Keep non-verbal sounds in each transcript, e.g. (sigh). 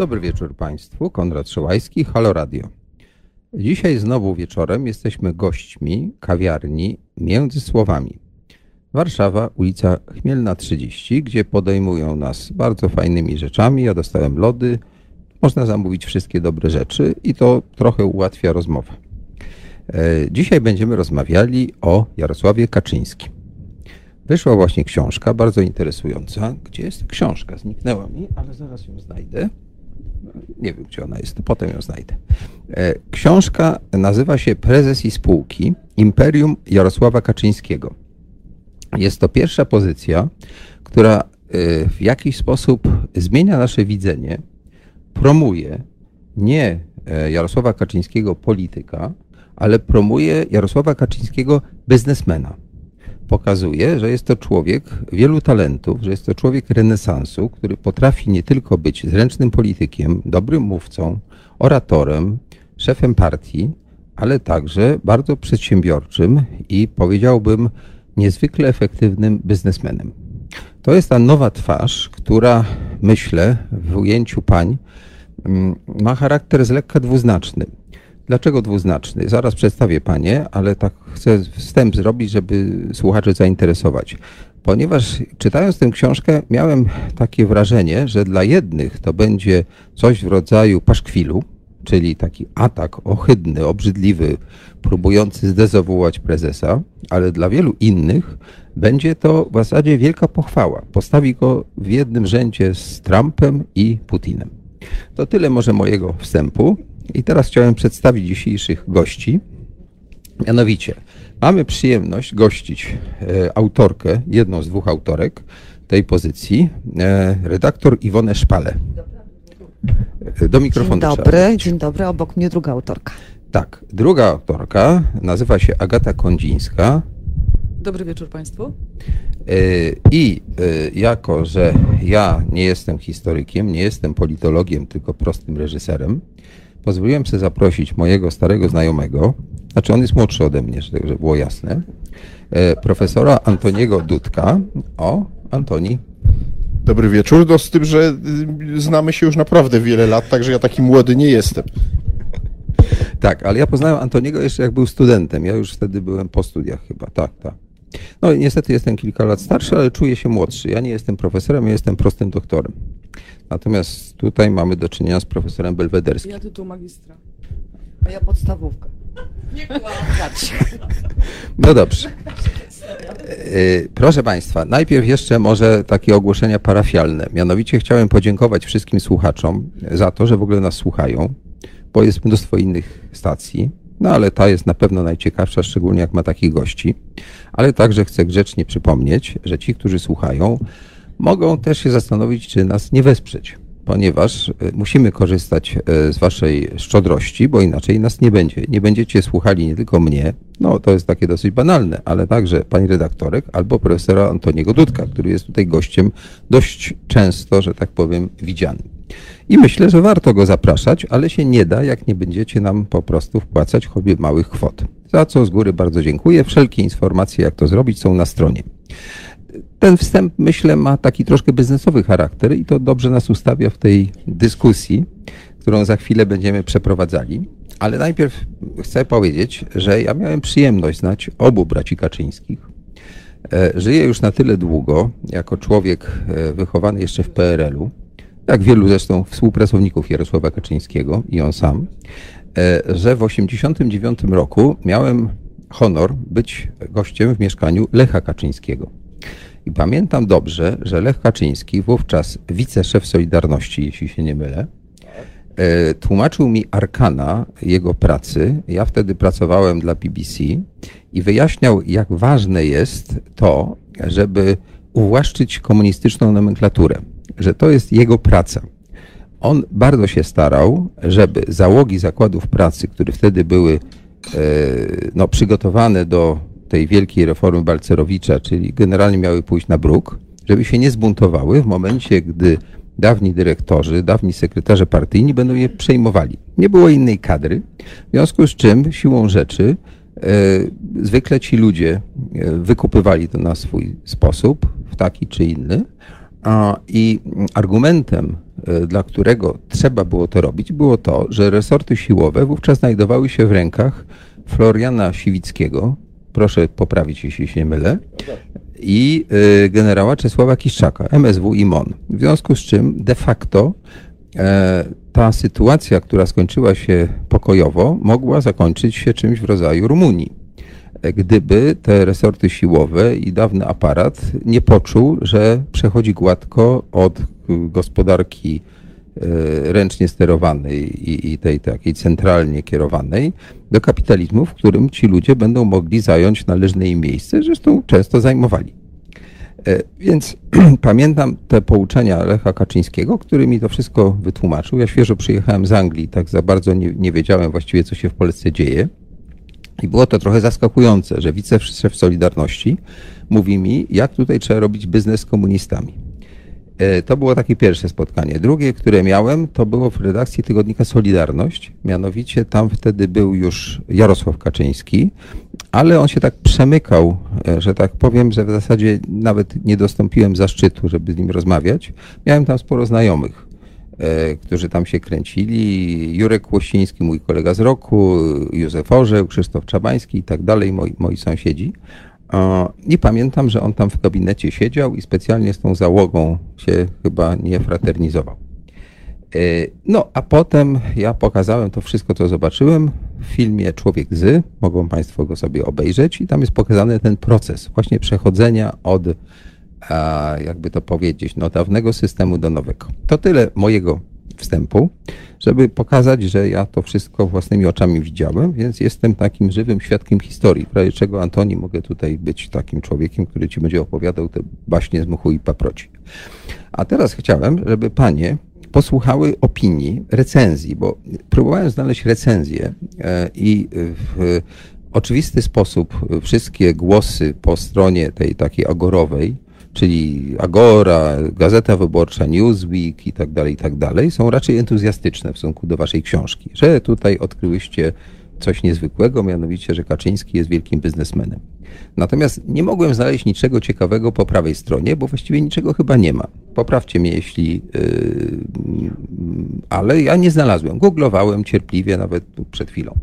Dobry wieczór Państwu. Konrad Szołajski, Halo Radio. Dzisiaj znowu wieczorem jesteśmy gośćmi kawiarni Między Słowami. Warszawa, ulica Chmielna 30, gdzie podejmują nas bardzo fajnymi rzeczami. Ja dostałem lody. Można zamówić wszystkie dobre rzeczy i to trochę ułatwia rozmowę. E, Dzisiaj będziemy rozmawiali o Jarosławie Kaczyńskim. Wyszła właśnie książka, bardzo interesująca. Gdzie jest książka? Zniknęła mi, ale zaraz ją znajdę. Nie wiem, gdzie ona jest, potem ją znajdę. E, Książka nazywa się Prezes i spółki Imperium Jarosława Kaczyńskiego. Jest to pierwsza pozycja, która e, w jakiś sposób zmienia nasze widzenie, promuje nie e, Jarosława Kaczyńskiego polityka, ale promuje Jarosława Kaczyńskiego biznesmena pokazuje, że jest to człowiek wielu talentów, że jest to człowiek renesansu, który potrafi nie tylko być zręcznym politykiem, dobrym mówcą, oratorem, szefem partii, ale także bardzo przedsiębiorczym i powiedziałbym niezwykle efektywnym biznesmenem. To jest ta nowa twarz, która myślę w ujęciu pań mm, ma charakter z lekka dwuznaczny. Dlaczego dwuznaczny? Zaraz przedstawię panie, ale tak chcę wstęp zrobić, żeby słuchaczy zainteresować. Ponieważ czytając tę książkę miałem takie wrażenie, że dla jednych to będzie coś w rodzaju paszkwilu, czyli taki atak ohydny, obrzydliwy, próbujący zdezawuować prezesa, ale dla wielu innych będzie to w zasadzie wielka pochwała. Postawi go w jednym rzędzie z Trumpem i Putinem. To tyle może mojego wstępu. I teraz chciałem przedstawić dzisiejszych gości. Mianowicie, mamy przyjemność gościć e, autorkę, jedną z dwóch autorek tej pozycji, e, redaktor Iwonę Szpalę. E, Do mikrofonu. Dzień dobry, dzień dobry, obok mnie druga autorka. Tak, druga autorka nazywa się Agata Kondzińska. Dobry wieczór Państwu. I jako, że ja nie jestem historykiem, nie jestem politologiem, tylko prostym reżyserem, pozwoliłem sobie zaprosić mojego starego znajomego, znaczy on jest młodszy ode mnie, żeby było jasne, e, profesora Antoniego Dudka. O, Antoni. Dobry wieczór, no z tym, że y, znamy się już naprawdę wiele lat, także ja taki młody nie jestem. Tak, ale ja poznałem Antoniego jeszcze jak był studentem. Ja już wtedy byłem po studiach chyba. Tak, tak. No niestety jestem kilka lat starszy, ale czuję się młodszy. Ja nie jestem profesorem, ja jestem prostym doktorem. Natomiast tutaj mamy do czynienia z profesorem belwederskim. Ja tytuł magistra. A ja podstawówka. No dobrze. Yy, Proszę Państwa, najpierw jeszcze może takie ogłoszenia parafialne. Mianowicie chciałem podziękować wszystkim słuchaczom za to, że w ogóle nas słuchają, bo jest mnóstwo innych stacji, no ale ta jest na pewno najciekawsza, szczególnie jak ma takich gości. Ale także chcę grzecznie przypomnieć, że ci, którzy słuchają, mogą też się zastanowić, czy nas nie wesprzeć, ponieważ y, musimy korzystać y, z Waszej szczodrości, bo inaczej nas nie będzie. Nie będziecie słuchali nie tylko mnie, no to jest takie dosyć banalne, ale także pani redaktorek albo profesora Antoniego Dudka, który jest tutaj gościem dość często, że tak powiem, widziany. I myślę, że warto go zapraszać, ale się nie da, jak nie będziecie nam po prostu wpłacać choćby małych kwot. Za co z góry bardzo dziękuję. Wszelkie informacje, jak to zrobić, są na stronie. Ten wstęp, myślę, ma taki troszkę biznesowy charakter i to dobrze nas ustawia w tej dyskusji, którą za chwilę będziemy przeprowadzali. Ale najpierw chcę powiedzieć, że ja miałem przyjemność znać obu braci Kaczyńskich. E, Żyję już na tyle długo, jako człowiek e, wychowany jeszcze w PRL-u, jak wielu zresztą współpracowników Jarosława Kaczyńskiego i on sam, e, że w 1989 roku miałem honor być gościem w mieszkaniu Lecha Kaczyńskiego. I pamiętam dobrze, że Lech Kaczyński, wówczas wiceszef Solidarności, jeśli się nie mylę, e, tłumaczył mi arkana jego pracy. Ja wtedy pracowałem dla BBC i wyjaśniał, jak ważne jest to, żeby uwłaszczyć komunistyczną nomenklaturę, że to jest jego praca. On bardzo się starał, żeby załogi zakładów pracy, które wtedy były e, no, przygotowane do tej wielkiej reformy Balcerowicza, czyli generalnie miały pójść na bruk, żeby się nie zbuntowały w momencie, gdy dawni dyrektorzy, dawni sekretarze partyjni będą je przejmowali. Nie było innej kadry, w związku z czym siłą rzeczy e, zwykle ci ludzie e, wykupywali to na swój sposób, w taki czy inny. I argumentem e, dla którego trzeba było to robić, było to, że resorty siłowe wówczas znajdowały się w rękach Floriana Siwickiego, proszę poprawić, jeśli się nie mylę, i e, generała Czesława Kiszczaka, MSW i MON. W związku z czym de facto e, ta sytuacja, która skończyła się pokojowo, mogła zakończyć się czymś w rodzaju Rumunii. Gdyby te resorty siłowe i dawny aparat nie poczuł, że przechodzi gładko od gospodarki e, ręcznie sterowanej i, i tej takiej centralnie kierowanej do kapitalizmu, w którym ci ludzie będą mogli zająć należne im miejsce, zresztą często zajmowali. E, Więc (clears throat) pamiętam te pouczenia Lecha Kaczyńskiego, który mi to wszystko wytłumaczył. Ja świeżo przyjechałem z Anglii, tak za bardzo nie, nie wiedziałem właściwie, co się w Polsce dzieje. I było to trochę zaskakujące, że wiceszef Solidarności mówi mi, jak tutaj trzeba robić biznes z komunistami. E, To było takie pierwsze spotkanie. Drugie, które miałem, to było w redakcji tygodnika Solidarność. Mianowicie tam wtedy był już Jarosław Kaczyński, ale on się tak przemykał, e, że tak powiem, że w zasadzie nawet nie dostąpiłem zaszczytu, żeby z nim rozmawiać. Miałem tam sporo znajomych, którzy tam się kręcili. Jurek Kłosiński, mój kolega z roku, Józef Orzeł, Krzysztof Czabański i tak dalej, moi, moi sąsiedzi. I pamiętam, że on tam w gabinecie siedział i specjalnie z tą załogą się chyba nie fraternizował. E, No, a potem ja pokazałem to wszystko, co zobaczyłem w filmie Człowiek z. Mogą Państwo go sobie obejrzeć i tam jest pokazany ten proces właśnie przechodzenia od, a, jakby to powiedzieć, no, dawnego systemu do nowego. To tyle mojego wstępu, żeby pokazać, że ja to wszystko własnymi oczami widziałem, więc jestem takim żywym świadkiem historii, w razie czego Antoni mogę tutaj być takim człowiekiem, który ci będzie opowiadał te baśnie z muchu i paproci. A teraz chciałem, żeby panie posłuchały opinii, recenzji, bo próbowałem znaleźć recenzję e, i w oczywisty sposób wszystkie głosy po stronie tej takiej agorowej, czyli Agora, Gazeta Wyborcza, Newsweek i tak dalej, i tak dalej, są raczej entuzjastyczne w stosunku do waszej książki, że tutaj odkryłyście coś niezwykłego, mianowicie, że Kaczyński jest wielkim biznesmenem. Natomiast nie mogłem znaleźć niczego ciekawego po prawej stronie, bo właściwie niczego chyba nie ma. Poprawcie mnie, jeśli. Yy, ale ja nie znalazłem. Googlowałem cierpliwie, nawet przed chwilą.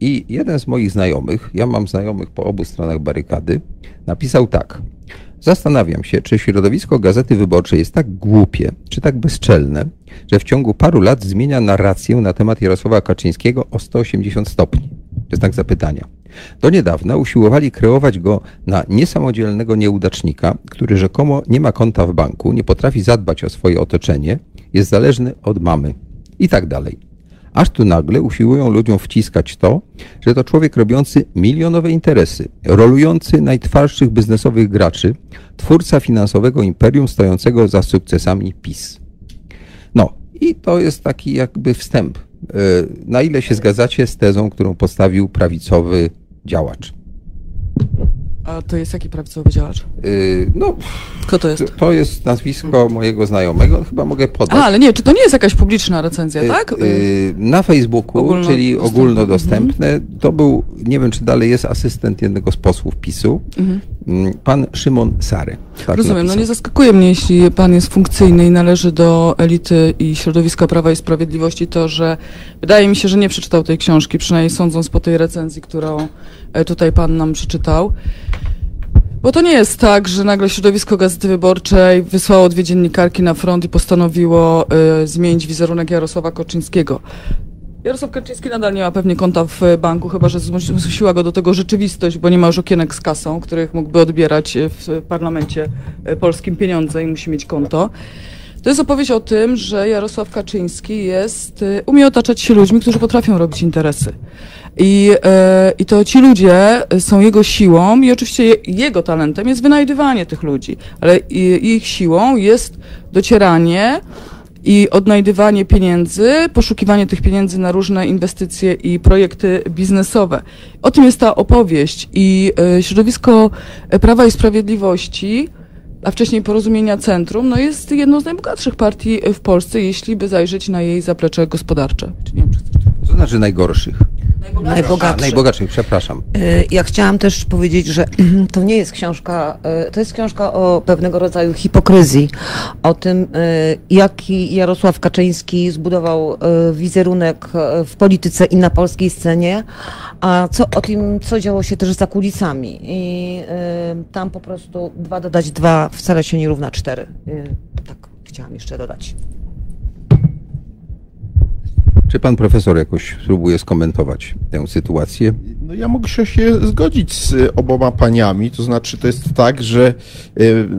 I jeden z moich znajomych, ja mam znajomych po obu stronach barykady, napisał tak. Zastanawiam się, czy środowisko Gazety Wyborczej jest tak głupie, czy tak bezczelne, że w ciągu paru lat zmienia narrację na temat Jarosława Kaczyńskiego o 180 stopni. To jest znak zapytania. Do niedawna usiłowali kreować go na niesamodzielnego nieudacznika, który rzekomo nie ma konta w banku, nie potrafi zadbać o swoje otoczenie, jest zależny od mamy i tak dalej. Aż tu nagle usiłują ludziom wciskać to, że to człowiek robiący milionowe interesy, rolujący najtwardszych biznesowych graczy, twórca finansowego imperium stojącego za sukcesami PiS. No i to jest taki jakby wstęp. E, Na ile się zgadzacie z tezą, którą postawił prawicowy działacz? A to jest jaki prawicowy działacz? E, No, Kto to jest? to jest nazwisko mojego znajomego, chyba mogę podać. A, ale nie, czy to nie jest jakaś publiczna recenzja, tak? Y, y, Na Facebooku, Ogólno- czyli dostępne. ogólnodostępne, to był, nie wiem czy dalej jest asystent jednego z posłów PiSu, mm, pan Szymon Sary. Tak Rozumiem, no napisał. nie zaskakuje mnie, jeśli pan jest funkcyjny i należy do elity i środowiska Prawa i Sprawiedliwości, to, że wydaje mi się, że nie przeczytał tej książki, przynajmniej sądząc po tej recenzji, którą e, tutaj pan nam przeczytał. Bo to nie jest tak, że nagle środowisko Gazety Wyborczej wysłało dwie dziennikarki na front i postanowiło e, zmienić wizerunek Jarosława Kaczyńskiego. Jarosław Kaczyński nadal nie ma pewnie konta w e, banku, chyba że zmus- zmusiła go do tego rzeczywistość, bo nie ma już okienek z kasą, których mógłby odbierać e, w parlamencie e, polskim pieniądze i musi mieć konto. To jest opowieść o tym, że Jarosław Kaczyński jest, umie otaczać się ludźmi, którzy potrafią robić interesy. I, I to ci ludzie są jego siłą i oczywiście je, jego talentem jest wynajdywanie tych ludzi, ale ich siłą jest docieranie i odnajdywanie pieniędzy, poszukiwanie tych pieniędzy na różne inwestycje i projekty biznesowe. O tym jest ta opowieść i e, środowisko e, Prawa i Sprawiedliwości, a wcześniej Porozumienia Centrum, no jest jedną z najbogatszych partii w Polsce, jeśli by zajrzeć na jej zaplecze gospodarcze. Znaczy najgorszych. Najbogatszy. Najbogatszych, przepraszam. Y, Ja chciałam też powiedzieć, że (clears throat) to nie jest książka, y, to jest książka o pewnego rodzaju hipokryzji, o tym, y, jaki Jarosław Kaczyński zbudował wizerunek w polityce i na polskiej scenie, a co o tym, co działo się też za kulisami. I tam po prostu dwa dodać dwa wcale się nie równa cztery. Tak, chciałam jeszcze dodać. Czy pan profesor jakoś spróbuje skomentować tę sytuację? No ja mogę się zgodzić z y, oboma paniami, to znaczy to jest tak, że y,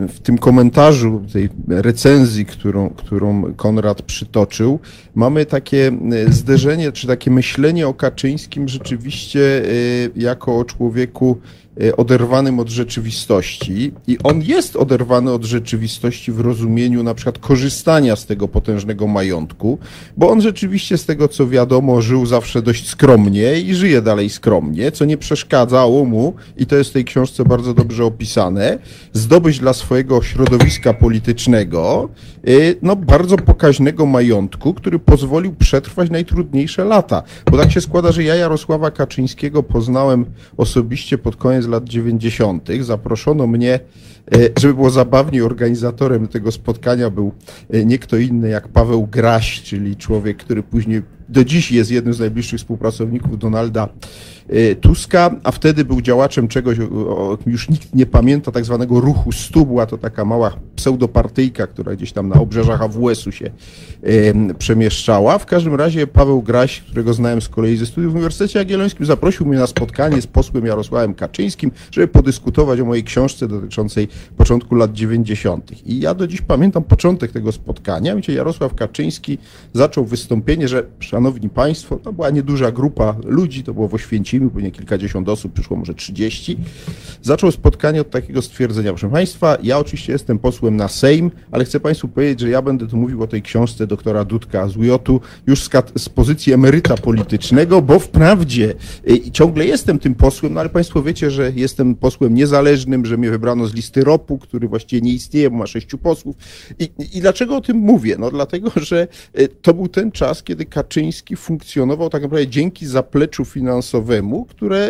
w tym komentarzu, tej recenzji, którą, którą Konrad przytoczył, mamy takie y, zderzenie, czy takie myślenie o Kaczyńskim rzeczywiście jako o człowieku oderwanym od rzeczywistości i on jest oderwany od rzeczywistości w rozumieniu na przykład korzystania z tego potężnego majątku, bo on rzeczywiście z tego co wiadomo żył zawsze dość skromnie i żyje dalej skromnie, co nie przeszkadzało mu i to jest w tej książce bardzo dobrze opisane, zdobyć dla swojego środowiska politycznego y, no bardzo pokaźnego majątku, który pozwolił przetrwać najtrudniejsze lata. Bo tak się składa, że ja Jarosława Kaczyńskiego poznałem osobiście pod koniec lat 90. Zaproszono mnie, e, żeby było zabawniej, organizatorem tego spotkania był e, nie kto inny jak Paweł Graś, czyli człowiek, który później do dziś jest jednym z najbliższych współpracowników Donalda e, Tuska, a wtedy był działaczem czegoś, o- kim już nikt nie pamięta, tak zwanego ruchu stu. Była to taka mała pseudopartyjka, która gdzieś tam na obrzeżach AWS-u się em, przemieszczała. W każdym razie Paweł Graś, którego znałem z kolei ze studiów w Uniwersytecie Jagiellońskim, zaprosił mnie na spotkanie z posłem Jarosławem Kaczyńskim, żeby podyskutować o mojej książce dotyczącej początku lat 90. I ja do dziś pamiętam początek tego spotkania, mianowicie Jarosław Kaczyński zaczął wystąpienie, że szanowni państwo, to była nieduża grupa ludzi, to było w Oświęcimiu, pewnie kilkadziesiąt osób, przyszło może 30. Zaczął spotkanie od takiego stwierdzenia, proszę państwa, ja oczywiście jestem posłem na Sejm, ale chcę państwu powiedzieć, że ja będę tu mówił o tej książce doktora Dudka z UJ-u już z, z pozycji emeryta politycznego, bo wprawdzie y, ciągle jestem tym posłem, no ale państwo wiecie, że jestem posłem niezależnym, że mnie wybrano z listy ROP-u, który właściwie nie istnieje, bo ma sześciu posłów. I, I dlaczego o tym mówię? No dlatego, że y, to był ten czas, kiedy Kaczyński funkcjonował tak naprawdę dzięki zapleczu finansowemu, które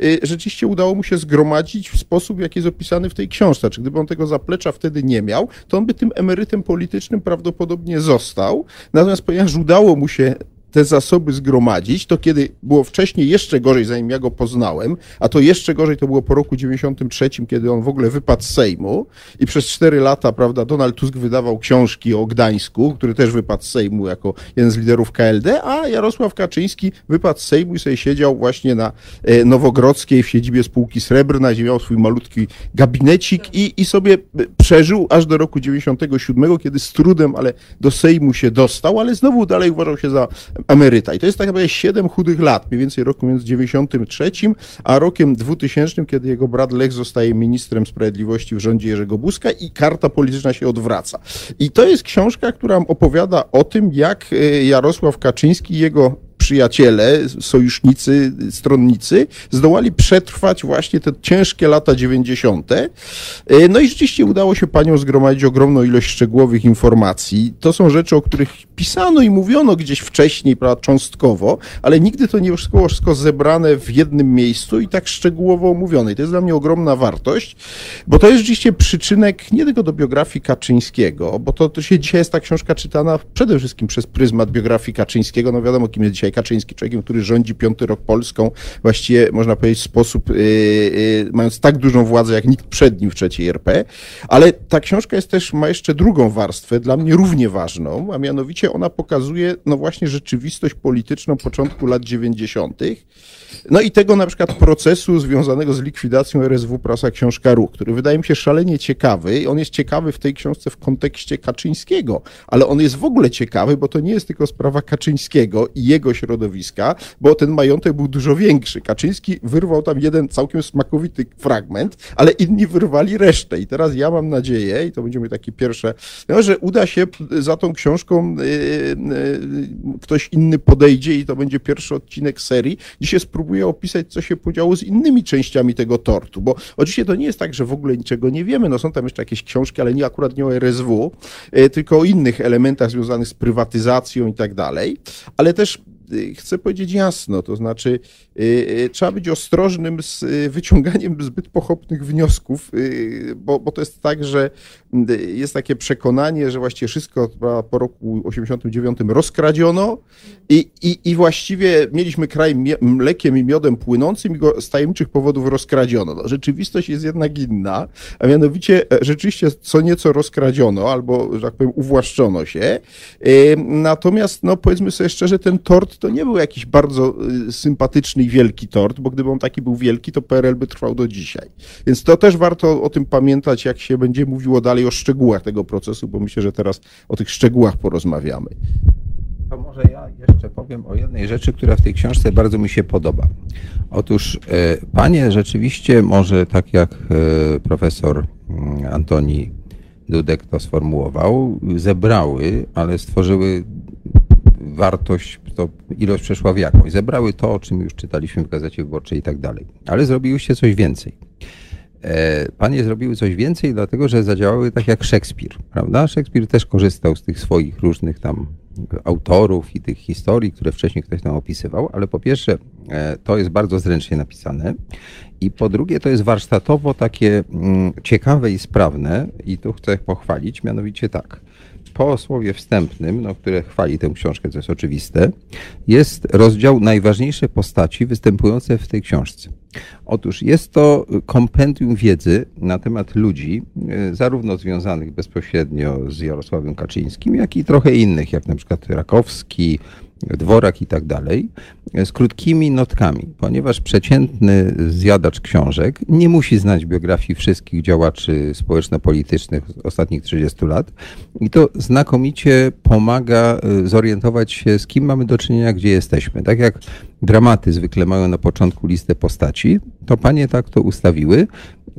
y, y, rzeczywiście udało mu się zgromadzić w sposób, jaki jest opisany w tej książce. Czy gdyby on tego zaplecza wtedy nie miał, to on by tym emerytem politycznym prawdopodobnie został. Natomiast ponieważ udało mu się te zasoby zgromadzić, to kiedy było wcześniej jeszcze gorzej, zanim ja go poznałem, a to jeszcze gorzej to było po roku 93, kiedy on w ogóle wypadł z Sejmu i przez cztery lata, prawda, Donald Tusk wydawał książki o Gdańsku, który też wypadł z Sejmu jako jeden z liderów KLD, a Jarosław Kaczyński wypadł z Sejmu i sobie siedział właśnie na e, Nowogrodzkiej w siedzibie spółki Srebrna, gdzie miał swój malutki gabinecik i, i sobie e, przeżył aż do roku 97, kiedy z trudem, ale do Sejmu się dostał, ale znowu dalej uważał się za emeryta. I to jest tak naprawdę 7 chudych lat, mniej więcej roku między 93 a rokiem 2000, kiedy jego brat Lech zostaje ministrem sprawiedliwości w rządzie Jerzego Buzka i karta polityczna się odwraca. I to jest książka, która opowiada o tym, jak e, Jarosław Kaczyński i jego przyjaciele, sojusznicy, stronnicy zdołali przetrwać właśnie te ciężkie lata 90. E, No i rzeczywiście udało się paniom zgromadzić ogromną ilość szczegółowych informacji. To są rzeczy, o których pisano i mówiono gdzieś wcześniej, prawda, cząstkowo, ale nigdy to nie było wszystko zebrane w jednym miejscu i tak szczegółowo omówione. I to jest dla mnie ogromna wartość, bo to jest rzeczywiście przyczynek nie tylko do biografii Kaczyńskiego, bo to, to się dzisiaj jest ta książka czytana przede wszystkim przez pryzmat biografii Kaczyńskiego. No wiadomo, kim jest dzisiaj Kaczyński, człowiekiem, który rządzi piąty rok Polską, właściwie można powiedzieć w sposób, yy, yy, mając tak dużą władzę jak nikt przed nim w trzeciej RP, ale ta książka jest też, ma jeszcze drugą warstwę, dla mnie równie ważną, a mianowicie ona pokazuje, no właśnie rzeczywistość polityczną początku lat 90., no i tego na przykład procesu związanego z likwidacją RSW Prasa Książka Ruch, który wydaje mi się szalenie ciekawy on jest ciekawy w tej książce w kontekście Kaczyńskiego, ale on jest w ogóle ciekawy, bo to nie jest tylko sprawa Kaczyńskiego i jego środowiska, bo ten majątek był dużo większy. Kaczyński wyrwał tam jeden całkiem smakowity fragment, ale inni wyrwali resztę i teraz ja mam nadzieję, i to będzie mój taki pierwsze, no, że uda się za tą książką yy, yy, ktoś inny podejdzie i to będzie pierwszy odcinek serii, gdzie się spróbuję opisać, co się podziało z innymi częściami tego tortu, bo oczywiście to nie jest tak, że w ogóle niczego nie wiemy, no są tam jeszcze jakieś książki, ale nie akurat nie o RSW, e, tylko o innych elementach związanych z prywatyzacją i tak dalej, ale też chcę powiedzieć jasno, to znaczy y, y, trzeba być ostrożnym z y, wyciąganiem zbyt pochopnych wniosków, y, bo, bo to jest tak, że y, jest takie przekonanie, że właściwie wszystko po roku 89 rozkradziono i, i, i właściwie mieliśmy kraj mlekiem i miodem płynącym i go z tajemniczych powodów rozkradziono. No, rzeczywistość jest jednak inna, a mianowicie e, rzeczywiście co nieco rozkradziono albo, że tak powiem, uwłaszczono się. Y, Natomiast, no powiedzmy sobie szczerze, ten tort to nie był jakiś bardzo y, sympatyczny i wielki tort, bo gdyby on taki był wielki, to PRL by trwał do dzisiaj. Więc to też warto o tym pamiętać, jak się będzie mówiło dalej o szczegółach tego procesu, bo myślę, że teraz o tych szczegółach porozmawiamy. To może ja jeszcze powiem o jednej rzeczy, która w tej książce bardzo mi się podoba. Otóż e, panie rzeczywiście, może tak jak e, profesor mm, Antoni Dudek to sformułował, zebrały, ale stworzyły wartość, to ilość przeszła w jakąś. Zebrały to, o czym już czytaliśmy w Gazecie Wyborczej i tak dalej. Ale zrobiłyście coś więcej. E, Panie zrobiły coś więcej, dlatego że zadziałały tak jak Szekspir, prawda? Szekspir też korzystał z tych swoich różnych tam autorów i tych historii, które wcześniej ktoś tam opisywał, ale po pierwsze e, to jest bardzo zręcznie napisane i po drugie to jest warsztatowo takie mm, ciekawe i sprawne i tu chcę pochwalić, mianowicie tak. Po słowie wstępnym, no, które chwali tę książkę, co jest oczywiste, jest rozdział najważniejsze postaci występujące w tej książce. Otóż jest to kompendium wiedzy na temat ludzi, e, zarówno związanych bezpośrednio z Jarosławem Kaczyńskim, jak i trochę innych, jak na przykład Rakowski, Dworak i tak dalej, z krótkimi notkami, ponieważ przeciętny zjadacz książek nie musi znać biografii wszystkich działaczy społeczno-politycznych ostatnich 30 lat i to znakomicie pomaga e, zorientować się, z kim mamy do czynienia, gdzie jesteśmy. Tak jak dramaty zwykle mają na początku listę postaci, to panie tak to ustawiły,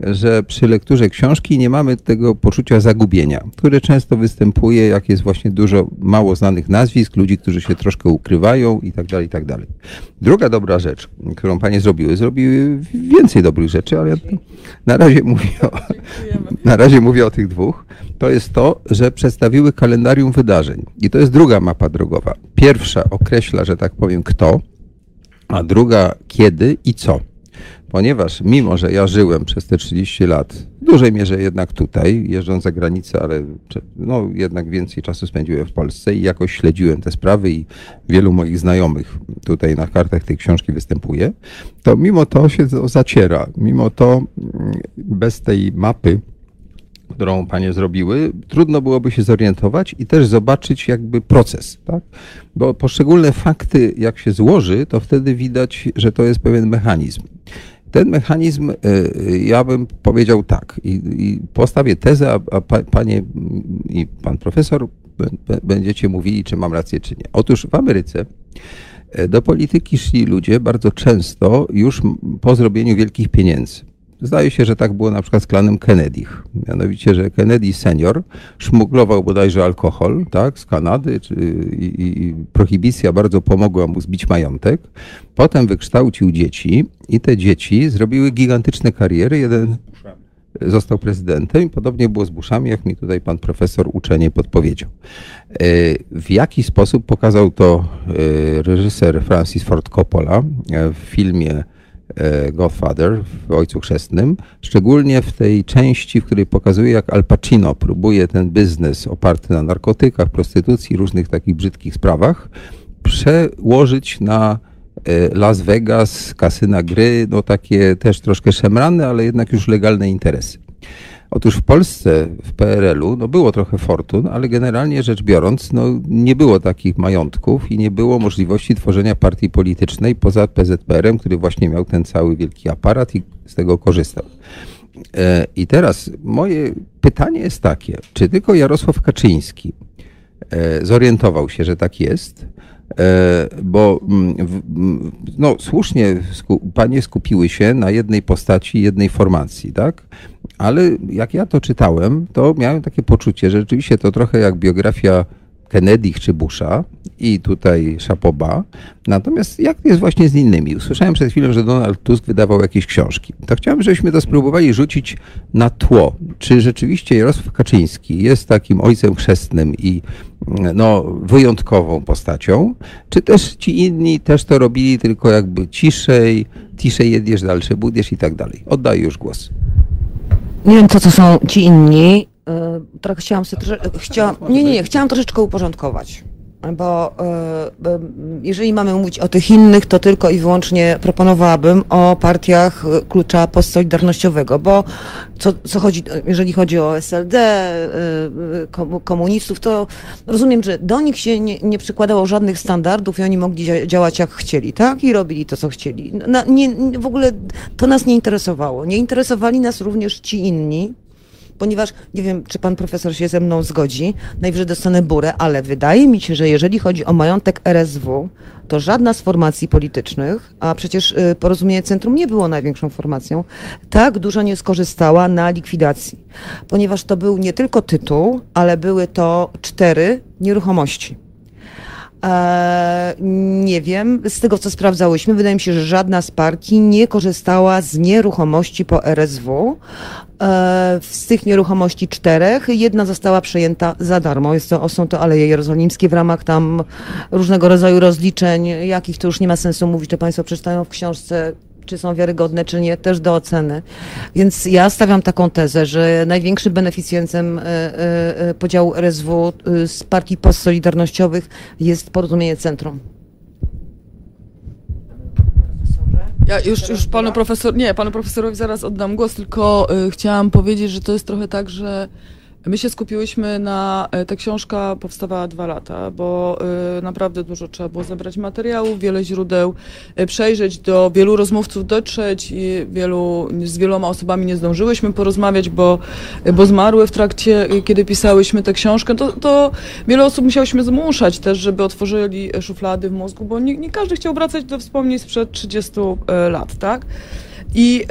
że przy lekturze książki nie mamy tego poczucia zagubienia, które często występuje, jak jest właśnie dużo mało znanych nazwisk, ludzi, którzy się troszkę ukrywają i tak dalej, i tak dalej. Druga dobra rzecz, którą panie zrobiły, zrobiły więcej dobrych rzeczy, ale ja na razie mówię o, na razie mówię o tych dwóch, to jest to, że przedstawiły kalendarium wydarzeń. I to jest druga mapa drogowa. Pierwsza określa, że tak powiem, kto, a druga kiedy i co. Ponieważ mimo, że ja żyłem przez te 30 lat, w dużej mierze jednak tutaj, jeżdżąc za granicę, ale no, jednak więcej czasu spędziłem w Polsce i jakoś śledziłem te sprawy i wielu moich znajomych tutaj na kartach tej książki występuje, to mimo to się to zaciera. Mimo to mm, bez tej mapy, którą panie zrobiły, trudno byłoby się zorientować i też zobaczyć jakby proces, tak? Bo poszczególne fakty, jak się złoży, to wtedy widać, że to jest pewien mechanizm. Ten mechanizm, y, ja bym powiedział tak, i, i postawię tezę, a, a pa, panie i pan profesor będziecie mówili, czy mam rację, czy nie. Otóż w Ameryce e, do polityki szli ludzie bardzo często już po zrobieniu wielkich pieniędzy. Zdaje się, że tak było na przykład z klanem Kennedych. Mianowicie, że Kennedy senior szmuglował bodajże alkohol tak, z Kanady czy, i, i, prohibicja bardzo pomogła mu zbić majątek. Potem wykształcił dzieci i te dzieci zrobiły gigantyczne kariery. Jeden został prezydentem i podobnie było z Bushami, jak mi tutaj pan profesor uczenie podpowiedział. E, W jaki sposób pokazał to e, reżyser Francis Ford Coppola e, w filmie Godfather w Ojcu Chrzestnym, szczególnie w tej części, w której pokazuje, jak Al Pacino próbuje ten biznes oparty na narkotykach, prostytucji, różnych takich brzydkich sprawach przełożyć na e, Las Vegas, kasyna gry, no takie też troszkę szemrane, ale jednak już legalne interesy. Otóż w Polsce, w PRL-u, no było trochę fortun, ale generalnie rzecz biorąc, no nie było takich majątków i nie było możliwości tworzenia partii politycznej poza PZPR-em, który właśnie miał ten cały wielki aparat i z tego korzystał. E, I teraz moje pytanie jest takie, czy tylko Jarosław Kaczyński e, zorientował się, że tak jest, e, bo mm, w- m, no, słusznie panie skupiły się na jednej postaci, jednej formacji, tak? Ale jak ja to czytałem, to miałem takie poczucie, że rzeczywiście to trochę jak biografia Kennedy czy Busha i tutaj Szapoba. Natomiast jak jest właśnie z innymi? Usłyszałem przed chwilą, że Donald Tusk wydawał jakieś książki. To chciałbym, żebyśmy to spróbowali rzucić na tło. Czy rzeczywiście Jarosław Kaczyński jest takim ojcem chrzestnym i no, wyjątkową postacią, czy też ci inni też to robili tylko jakby ciszej, ciszej jedziesz, dalsze budiesz i tak dalej. Oddaję już głos. Nie wiem, co to są ci inni. y, Trochę chciałam sobie trosze... chciałam... Nie, nie, nie, chciałam troszeczkę uporządkować. Bo y, y, jeżeli mamy mówić o tych innych, to tylko i wyłącznie proponowałabym o partiach y, klucza postsolidarnościowego, bo co, co chodzi, jeżeli chodzi o SLD, komu- komunistów, to rozumiem, że do nich się nie, nie przykładało żadnych standardów i oni mogli dzia- działać jak chcieli, tak? I robili to, co chcieli. Na, nie- w ogóle to nas nie interesowało. Nie interesowali nas również ci inni, ponieważ nie wiem, czy pan profesor się ze mną zgodzi, najwyżej dostanę burę, ale wydaje mi się, że jeżeli chodzi o majątek RSW, to żadna z formacji politycznych, a przecież y, Porozumienie Centrum nie było największą formacją, tak dużo nie skorzystała na likwidacji, ponieważ to był nie tylko tytuł, ale były to cztery nieruchomości. Eee, nie wiem, z tego co sprawdzałyśmy, wydaje mi się, że żadna z partii nie korzystała z nieruchomości po RSW. Eee, z tych nieruchomości czterech, jedna została przejęta za darmo. Jest to, są to Aleje Jerozolimskie w ramach tam różnego rodzaju rozliczeń, jakich to już nie ma sensu mówić, to Państwo przeczytają w książce czy są wiarygodne, czy nie, też do oceny. Więc ja stawiam taką tezę, że największym beneficjentem e, e, e, podziału RSW z partii postsolidarnościowych jest porozumienie centrum. Ja już, już panu profesor, nie, panu profesorowi zaraz oddam głos, tylko y, chciałam powiedzieć, że to jest trochę tak, że my się skupiłyśmy na, y, ta książka powstawała dwa lata, bo y, naprawdę dużo trzeba było zebrać materiałów, wiele źródeł, y, przejrzeć, do wielu rozmówców dotrzeć i wielu, z wieloma osobami nie zdążyłyśmy porozmawiać, bo, bo zmarły w trakcie, kiedy pisałyśmy tę książkę, to, to wiele osób musiałyśmy zmuszać też, żeby otworzyli szuflady w mózgu, bo nie, nie każdy chciał wracać do wspomnień sprzed 30 e, lat, tak? I,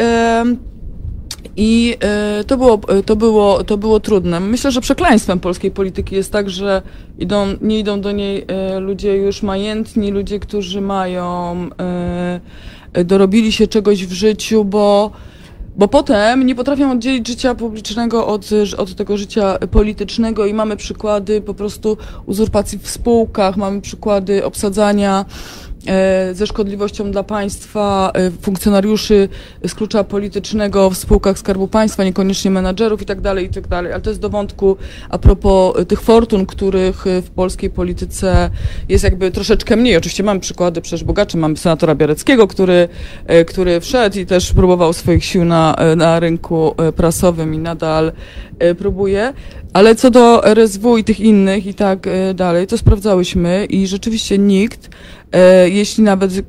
i e, to, było, e, to, było, to było trudne. Myślę, że przekleństwem polskiej polityki jest tak, że idą, nie idą do niej e, ludzie już majętni, ludzie, którzy mają, dorobili się czegoś w życiu, bo bo potem nie potrafią oddzielić życia publicznego od, od tego życia politycznego i mamy przykłady po prostu uzurpacji w spółkach, mamy przykłady obsadzania ze szkodliwością dla państwa e, funkcjonariuszy z klucza politycznego w spółkach Skarbu Państwa, niekoniecznie menadżerów i tak dalej, i tak dalej. Ale to jest do wątku a propos e, tych fortun, których e, w polskiej polityce jest jakby troszeczkę mniej. Oczywiście mamy przykłady przecież bogaczy. Mamy senatora Biareckiego, który, e, który wszedł i też próbował swoich sił na, e, na rynku e, prasowym i nadal e, próbuje. Ale co do RSW i tych innych i tak e, dalej, to sprawdzałyśmy i rzeczywiście nikt, e, jeśli nawet e,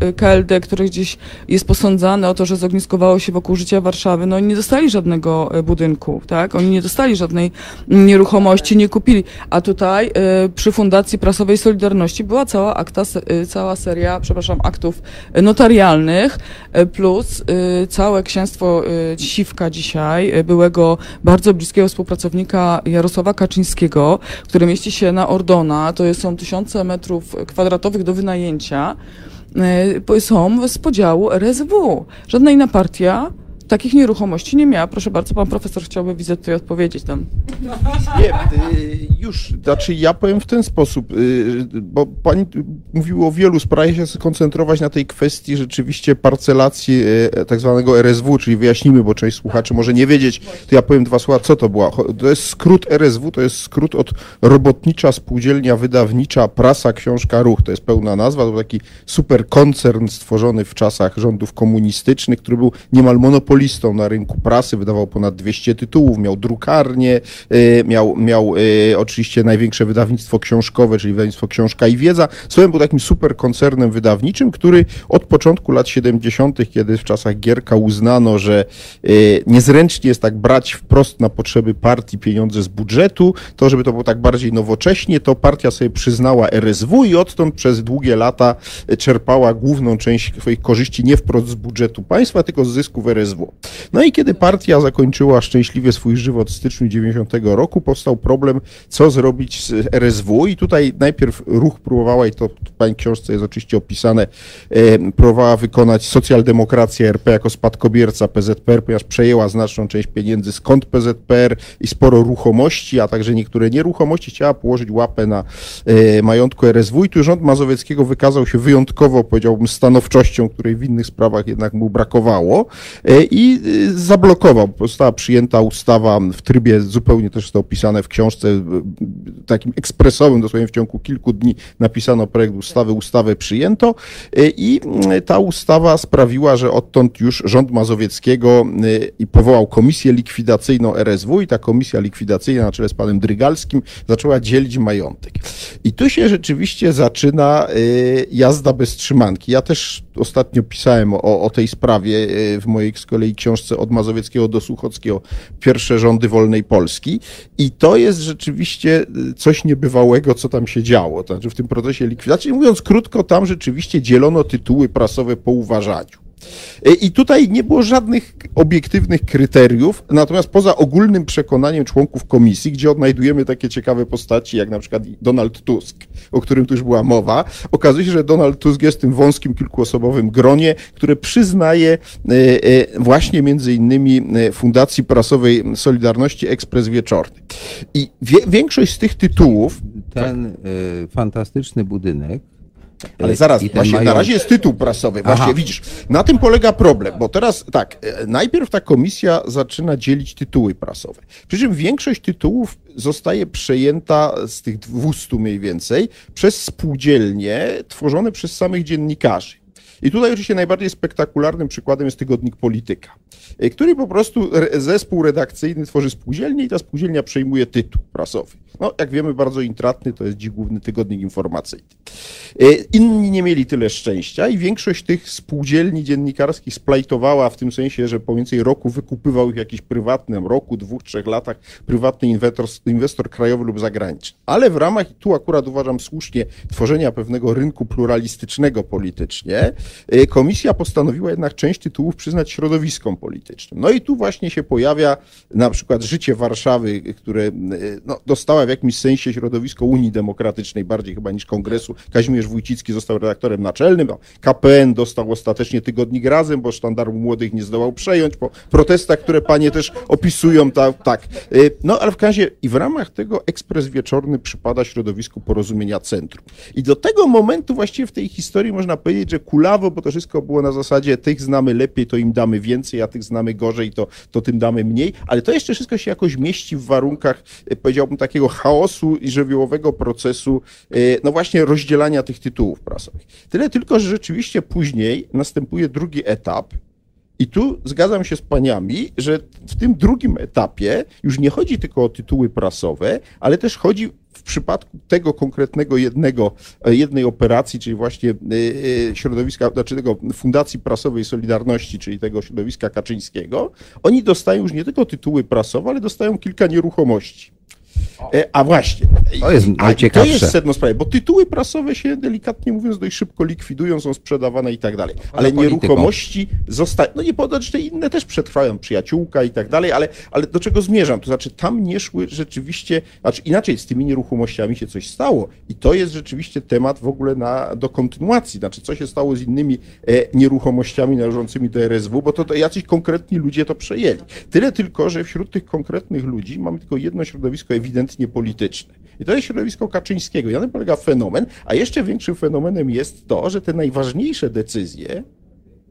e, KLD, które gdzieś jest posądzane o to, że zogniskowało się wokół życia Warszawy, no oni nie dostali żadnego e, budynku, tak? Oni nie dostali żadnej nieruchomości, nie kupili. A tutaj e, przy Fundacji Prasowej Solidarności była cała akta, e, cała seria, przepraszam, aktów e, notarialnych, e, plus e, całe księstwo e, Siwka dzisiaj, e, byłego bardzo bliskiego współpracownika Jarosława Kaczyńskiego, które mieści się na Ordona, to są tysiące metrów kwadratowych do wynajęcia, e, po- są z podziału RSW. Żadna inna partia takich nieruchomości nie miała. Proszę bardzo, pan profesor chciałby widzę tutaj odpowiedzieć tam. Nie, y, już, znaczy ja powiem w ten sposób, y, bo pani mówiła o wielu sprawach, się skoncentrować na tej kwestii rzeczywiście parcelacji y, tak zwanego RSW, czyli wyjaśnimy, bo część słuchaczy może nie wiedzieć, to ja powiem dwa słowa, co to była. To jest skrót RSW, to jest skrót od Robotnicza Spółdzielnia Wydawnicza Prasa Książka Ruch, to jest pełna nazwa, to był taki super koncern stworzony w czasach rządów komunistycznych, który był niemal monopolistą na rynku prasy, wydawał ponad 200 tytułów, miał drukarnię, y, miał, miał y, oczywiście największe wydawnictwo książkowe, czyli wydawnictwo Książka i Wiedza. Słowem był takim super koncernem wydawniczym, który od początku lat 70., kiedy w czasach Gierka uznano, że y, niezręcznie jest tak brać wprost na potrzeby partii pieniądze z budżetu, to żeby to było tak bardziej nowocześnie, to partia sobie przyznała RSW i odtąd przez długie lata czerpała główną część swoich korzyści nie wprost z budżetu państwa, tylko z zysków RSW. No i kiedy partia zakończyła szczęśliwie swój żywot w styczniu 90 roku, powstał problem, co zrobić z RSW i tutaj najpierw ruch próbowała, i to w pani książce jest oczywiście opisane, e, próbowała wykonać socjaldemokracja RP jako spadkobierca PZPR, ponieważ przejęła znaczną część pieniędzy skąd PZPR i sporo ruchomości, a także niektóre nieruchomości, chciała położyć łapę na e, majątku RSW i tu rząd Mazowieckiego wykazał się wyjątkowo, powiedziałbym, stanowczością, której w innych sprawach jednak mu brakowało. E, i e, zablokował. Została przyjęta ustawa w trybie, zupełnie też to opisane w książce, e, takim ekspresowym, dosłownie w ciągu kilku dni napisano projekt ustawy, ustawę przyjęto i ta ustawa sprawiła, że odtąd już rząd Mazowieckiego i powołał komisję likwidacyjną RSW i ta komisja likwidacyjna na czele z panem Drygalskim zaczęła dzielić majątek. I tu się rzeczywiście zaczyna y, jazda bez trzymanki. Ja też ostatnio pisałem o, o tej sprawie y, w mojej z książce od Mazowieckiego do Suchockiego, pierwsze rządy wolnej Polski. I to jest rzeczywiście y, coś niebywałego, co tam się działo. To znaczy w tym procesie likwidacji, mówiąc krótko, tam rzeczywiście dzielono tytuły prasowe po uważaniu. I tutaj nie było żadnych obiektywnych kryteriów, natomiast poza ogólnym przekonaniem członków komisji, gdzie odnajdujemy takie ciekawe postaci, jak na przykład Donald Tusk, o którym tu już była mowa, okazuje się, że Donald Tusk jest w tym wąskim, kilkuosobowym gronie, które przyznaje e, e, właśnie między innymi e, Fundacji Prasowej Solidarności Ekspres Wieczorny. I wie, większość z tych tytułów... Ten y, fantastyczny budynek Ale zaraz, I ten właśnie na majątek- razie jest tytuł prasowy. Właśnie Aha. widzisz, na tym polega problem, bo teraz tak, e, najpierw ta komisja zaczyna dzielić tytuły prasowe. Przy czym większość tytułów zostaje przejęta z tych 200 mniej więcej przez spółdzielnie tworzone przez samych dziennikarzy. I tutaj oczywiście najbardziej spektakularnym przykładem jest tygodnik Polityka, e, który po prostu zespół redakcyjny tworzy spółdzielnię i ta spółdzielnia przejmuje tytuł prasowy. No, jak wiemy, bardzo intratny to jest dziś główny tygodnik informacyjny. E, Inni nie mieli tyle szczęścia i większość tych spółdzielni dziennikarskich splajtowała w tym sensie, że po więcej roku wykupywał ich jakiś prywatny, roku, dwóch, trzech latach prywatny inwestor, inwestor krajowy lub zagraniczny. Ale w ramach, tu akurat uważam słusznie, tworzenia pewnego rynku pluralistycznego politycznie, komisja postanowiła jednak część tytułów przyznać środowiskom politycznym. No i tu właśnie się pojawia na przykład Życie Warszawy, które e, no, dostała w jakimś sensie środowisko Unii Demokratycznej, bardziej chyba niż Kongresu. Kazimierz Wójcicki został redaktorem naczelnym, KPN dostał ostatecznie tygodnik Razem, bo sztandaru młodych nie zdołał przejąć po protestach, które panie też opisują. Ta, tak. Y, No ale w razie i w ramach tego ekspres wieczorny przypada środowisku porozumienia centrum. I do tego momentu właściwie w tej historii można powiedzieć, że kulawo, bo to wszystko było na zasadzie tych znamy lepiej, to im damy więcej, a tych znamy gorzej, to, to tym damy mniej, ale to jeszcze wszystko się jakoś mieści w warunkach, y, powiedziałbym, takiego chaosu i żywiołowego procesu, y, no właśnie rozdzielania tych tytułów prasowych. Tyle tylko, że rzeczywiście później następuje drugi etap, i tu zgadzam się z paniami, że w tym drugim etapie już nie chodzi tylko o tytuły prasowe, ale też chodzi w przypadku tego konkretnego jednego, e, jednej operacji, czyli właśnie e, e, środowiska, znaczy tego Fundacji Prasowej Solidarności, czyli tego środowiska Kaczyńskiego, oni dostają już nie tylko tytuły prasowe, ale dostają kilka nieruchomości. E, A właśnie. To jest i to najciekawsze. jest sedno sprawy, bo tytuły prasowe się delikatnie mówiąc dość szybko likwidują, są sprzedawane i tak dalej. Ale nieruchomości zostają, no nie podać, że te inne też przetrwają, przyjaciółka i tak dalej, ale, ale do czego zmierzam? To znaczy tam nie szły rzeczywiście, znaczy inaczej z tymi nieruchomościami się coś stało i to jest rzeczywiście temat w ogóle na, do kontynuacji, znaczy co się stało z innymi e, nieruchomościami należącymi do RSW, bo to, to jacyś konkretni ludzie to przejęli. Tyle tylko, że wśród tych konkretnych ludzi mamy tylko jedno środowisko ewidentnie polityczne. I to jest środowisko Kaczyńskiego. I na tym polega fenomen, a jeszcze większym fenomenem jest to, że te najważniejsze decyzje,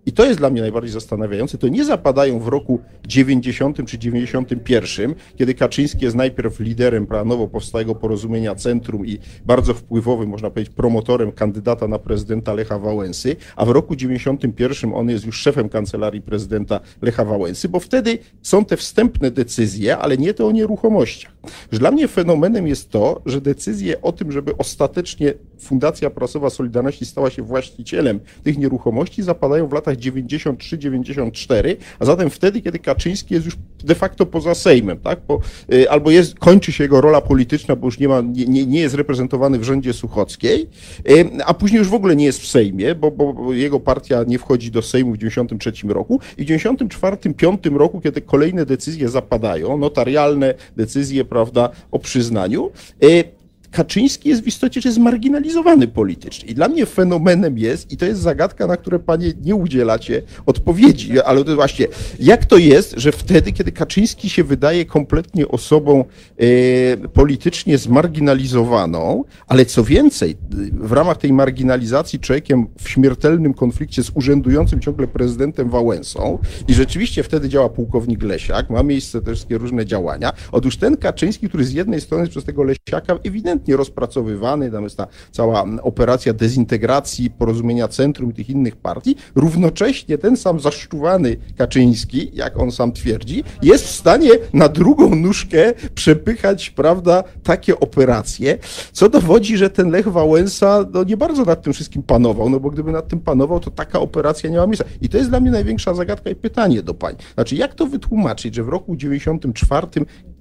i to jest dla mnie najbardziej zastanawiające, to nie zapadają w roku 90 czy 91, kiedy Kaczyński jest najpierw liderem pra- nowo powstałego porozumienia Centrum i bardzo wpływowym, można powiedzieć, promotorem kandydata na prezydenta Lecha Wałęsy, a w roku 91 on jest już szefem kancelarii prezydenta Lecha Wałęsy, bo wtedy są te wstępne decyzje, ale nie te o nieruchomościach. Że dla mnie fenomenem jest to, że decyzje o tym, żeby ostatecznie Fundacja Prasowa Solidarności stała się właścicielem tych nieruchomości, zapadają w latach latach 93-94, a zatem wtedy, kiedy Kaczyński jest już de facto poza Sejmem, tak? Po, y, albo jest, kończy się jego rola polityczna, bo już nie, ma, nie, nie- jest reprezentowany w rządzie Suchockiej, y, a później już w ogóle nie jest w Sejmie, bo, bo, bo jego partia nie wchodzi do Sejmu w 93 roku i w 94-5 roku, kiedy kolejne decyzje zapadają, notarialne decyzje, prawda, o przyznaniu, y, Kaczyński jest w istocie że zmarginalizowany politycznie. I dla mnie fenomenem jest, i to jest zagadka, na które panie nie udzielacie odpowiedzi, ale to właśnie, jak to jest, że wtedy, kiedy Kaczyński się wydaje kompletnie osobą e, politycznie zmarginalizowaną, ale co więcej, w ramach tej marginalizacji człowiekiem w śmiertelnym konflikcie z urzędującym ciągle prezydentem Wałęsą i rzeczywiście wtedy działa pułkownik Lesiak, ma miejsce też różne działania. Otóż ten Kaczyński, który z jednej strony jest przez tego Lesiaka ewidentnie rozpracowywany, tam jest ta cała operacja dezintegracji, porozumienia centrum i tych innych partii, równocześnie ten sam zaszczuwany Kaczyński, jak on sam twierdzi, jest w stanie na drugą nóżkę przepychać, prawda, takie operacje, co dowodzi, że ten Lech Wałęsa no, nie bardzo nad tym wszystkim panował, no bo gdyby nad tym panował, to taka operacja nie ma miejsca. I to jest dla mnie największa zagadka i pytanie do pań. Znaczy, jak to wytłumaczyć, że w roku 94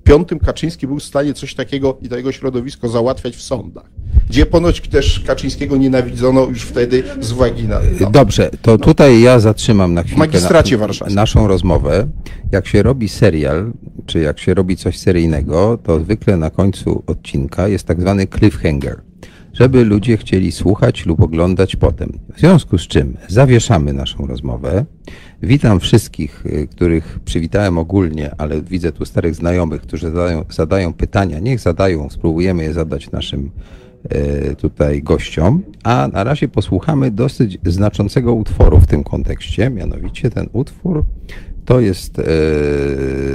piątym Kaczyński był w stanie coś takiego i to jego środowisko załatwiać w sądach, gdzie ponoć też Kaczyńskiego nienawidzono już wtedy z uwagi na... No. Dobrze, to tutaj ja zatrzymam na chwilkę magistracie warszawskim. naszą rozmowę. Jak się robi serial, czy jak się robi coś seryjnego, to zwykle na końcu odcinka jest tak zwany cliffhanger, żeby ludzie chcieli słuchać lub oglądać potem. W związku z czym zawieszamy naszą rozmowę. Witam wszystkich, y, których przywitałem ogólnie, ale widzę tu starych znajomych, którzy zadają, zadają pytania. Niech zadają, spróbujemy je zadać naszym e, tutaj gościom, a na razie posłuchamy dosyć znaczącego utworu w tym kontekście, mianowicie ten utwór to jest e,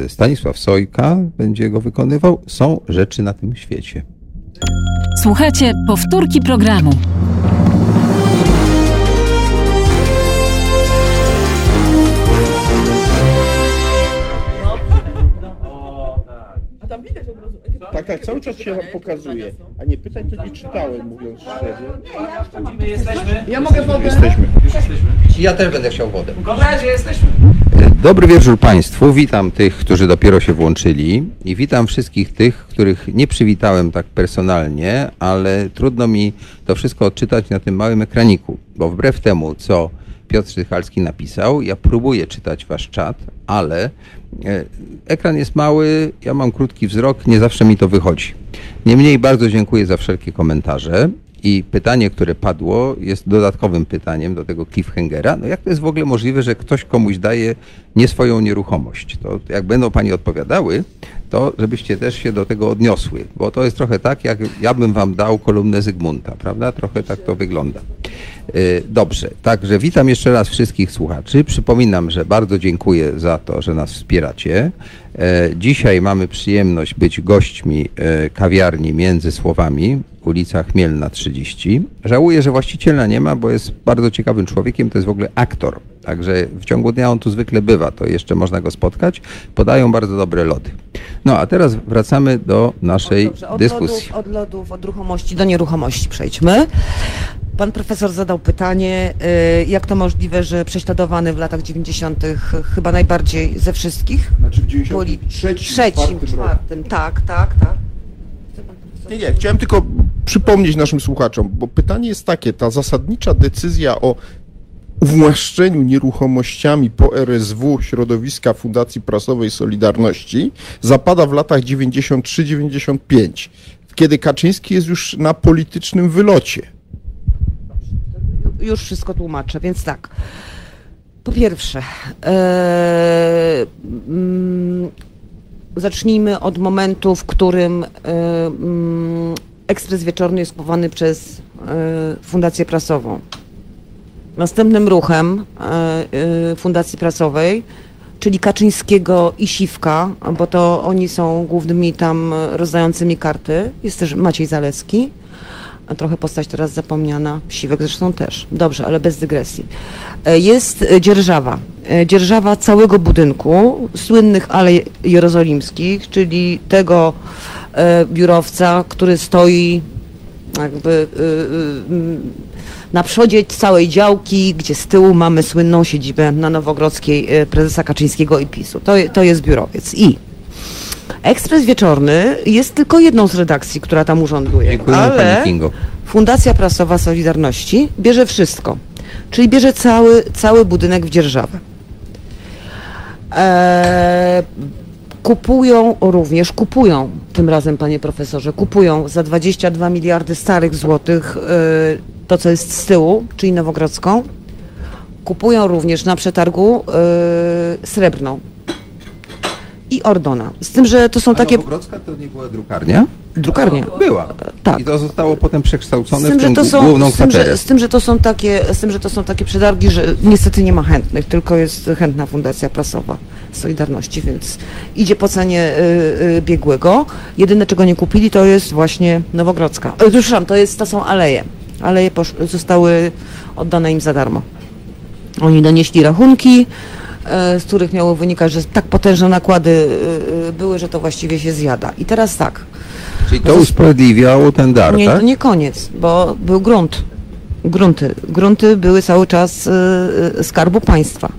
Stanisław Sojka, będzie go wykonywał. Są rzeczy na tym świecie. Słuchajcie powtórki programu. Tak, tak, cały czas się wam pokazuje. A nie pytań to nie czytałem, mówiąc szczerze. Ja mogę wodę? Jesteśmy. Ja też będę chciał wodę. Koledzy, jesteśmy. Dobry wieczór Państwu. Witam tych, którzy dopiero się włączyli i witam wszystkich tych, których nie przywitałem tak personalnie, ale trudno mi to wszystko odczytać na tym małym ekraniku, bo wbrew temu, co Piotr Sztychalski napisał, ja próbuję czytać Wasz czat, ale e, ekran jest mały, ja mam krótki wzrok, nie zawsze mi to wychodzi. Niemniej bardzo dziękuję za wszelkie komentarze. I pytanie, które padło, jest dodatkowym pytaniem do tego cliffhangera. No jak to jest w ogóle możliwe, że ktoś komuś daje nie swoją nieruchomość? To jak będą pani odpowiadały, to żebyście też się do tego odniosły, bo to jest trochę tak, jak ja bym wam dał kolumnę Zygmunta, prawda? Trochę tak to wygląda. Y, Dobrze, także witam jeszcze raz wszystkich słuchaczy. Przypominam, że bardzo dziękuję za to, że nas wspieracie. E, Dzisiaj mamy przyjemność być gośćmi e, kawiarni Między Słowami, ulica Chmielna 30. Żałuję, że właściciela nie ma, bo jest bardzo ciekawym człowiekiem, to jest w ogóle aktor. Także w ciągu dnia on tu zwykle bywa, to jeszcze można go spotkać. Podają bardzo dobre lody. No a teraz wracamy do naszej Dobrze, od dyskusji. lodów, od lodów, od ruchomości do nieruchomości przejdźmy. Pan profesor zadał pytanie, y, jak to możliwe, że prześladowany w latach 90. chyba najbardziej ze wszystkich? Znaczy w Poli- 93, trzecim, czwartym roku. czwartym, tak, tak, tak. Nie, nie, chciałem tylko przypomnieć naszym słuchaczom, bo pytanie jest takie, ta zasadnicza decyzja o uwłaszczeniu nieruchomościami po RSW środowiska Fundacji Prasowej Solidarności zapada w latach 93-95, kiedy Kaczyński jest już na politycznym wylocie. Już wszystko tłumaczę, więc tak. Po pierwsze, mm, zacznijmy od momentu, w którym mm, ekspres wieczorny jest kupowany przez e, Fundację Prasową. Następnym ruchem e, e, Fundacji Prasowej, czyli Kaczyńskiego i Siwka, bo to oni są głównymi tam rozdającymi karty, jest też Maciej Zalewski, trochę postać teraz zapomniana, Siwek zresztą też. Dobrze, ale bez dygresji. E, Jest dzierżawa. Dzierżawa całego budynku, słynnych alej jerozolimskich, czyli tego biurowca, który stoi jakby na przodzie całej działki, gdzie z tyłu mamy słynną siedzibę na Nowogrodzkiej y, prezesa Kaczyńskiego i PiSu. To, to jest biurowiec. I Ekspres Wieczorny jest tylko jedną z redakcji, która tam urząduje. Dziękujemy ale. Fundacja Prasowa Solidarności bierze wszystko. Czyli bierze cały, cały budynek w dzierżawę. Eee, kupują również, kupują tym razem, panie profesorze, kupują za 22 miliardy starych złotych e, to, co jest z tyłu, czyli Nowogrodzką. Kupują również na przetargu e, Srebrną i Ordona. Z tym, że to są takie Nowogrodzka to nie była drukarnia? drukarnie. Była. Tak. I to zostało potem przekształcone Z tym, w tą są, główną z tym, że, z tym, że to są takie, z tym, że to są takie przetargi, że niestety nie ma chętnych, tylko jest chętna Fundacja Prasowa Solidarności, więc idzie po cenie y, y, biegłego. Jedyne, czego nie kupili, to jest właśnie Nowogrodzka. E, Przepraszam, to, jest, to są aleje. Posz, zostały oddane im za darmo. Oni donieśli rachunki, e, z których miało wynikać, że tak potężne nakłady y, y, były, że to właściwie się zjada. I teraz tak. Czyli to usprawiedliwiało ten dar, Nie, tak? to nie koniec, bo był grunt. Grunty. Grunty były cały czas skarbu państwa.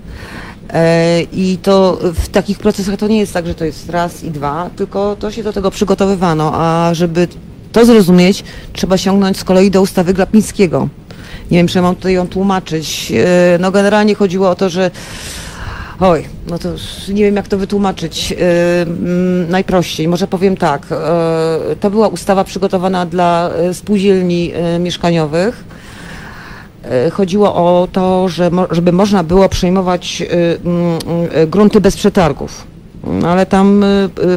E, I to w takich procesach to nie jest tak, że to jest raz i dwa, tylko to się do tego przygotowywano, a żeby to zrozumieć, trzeba sięgnąć z kolei do ustawy Glapińskiego. Nie wiem, czy mam tutaj ją tłumaczyć. E, No generalnie chodziło o to, że Oj, no to nie wiem jak to wytłumaczyć. Yy, mm, najprościej, może powiem tak. Yy, to była ustawa przygotowana dla spółdzielni mieszkaniowych. Chodziło o to, że żeby można było przejmować mm, grunty bez przetargów. Ale tam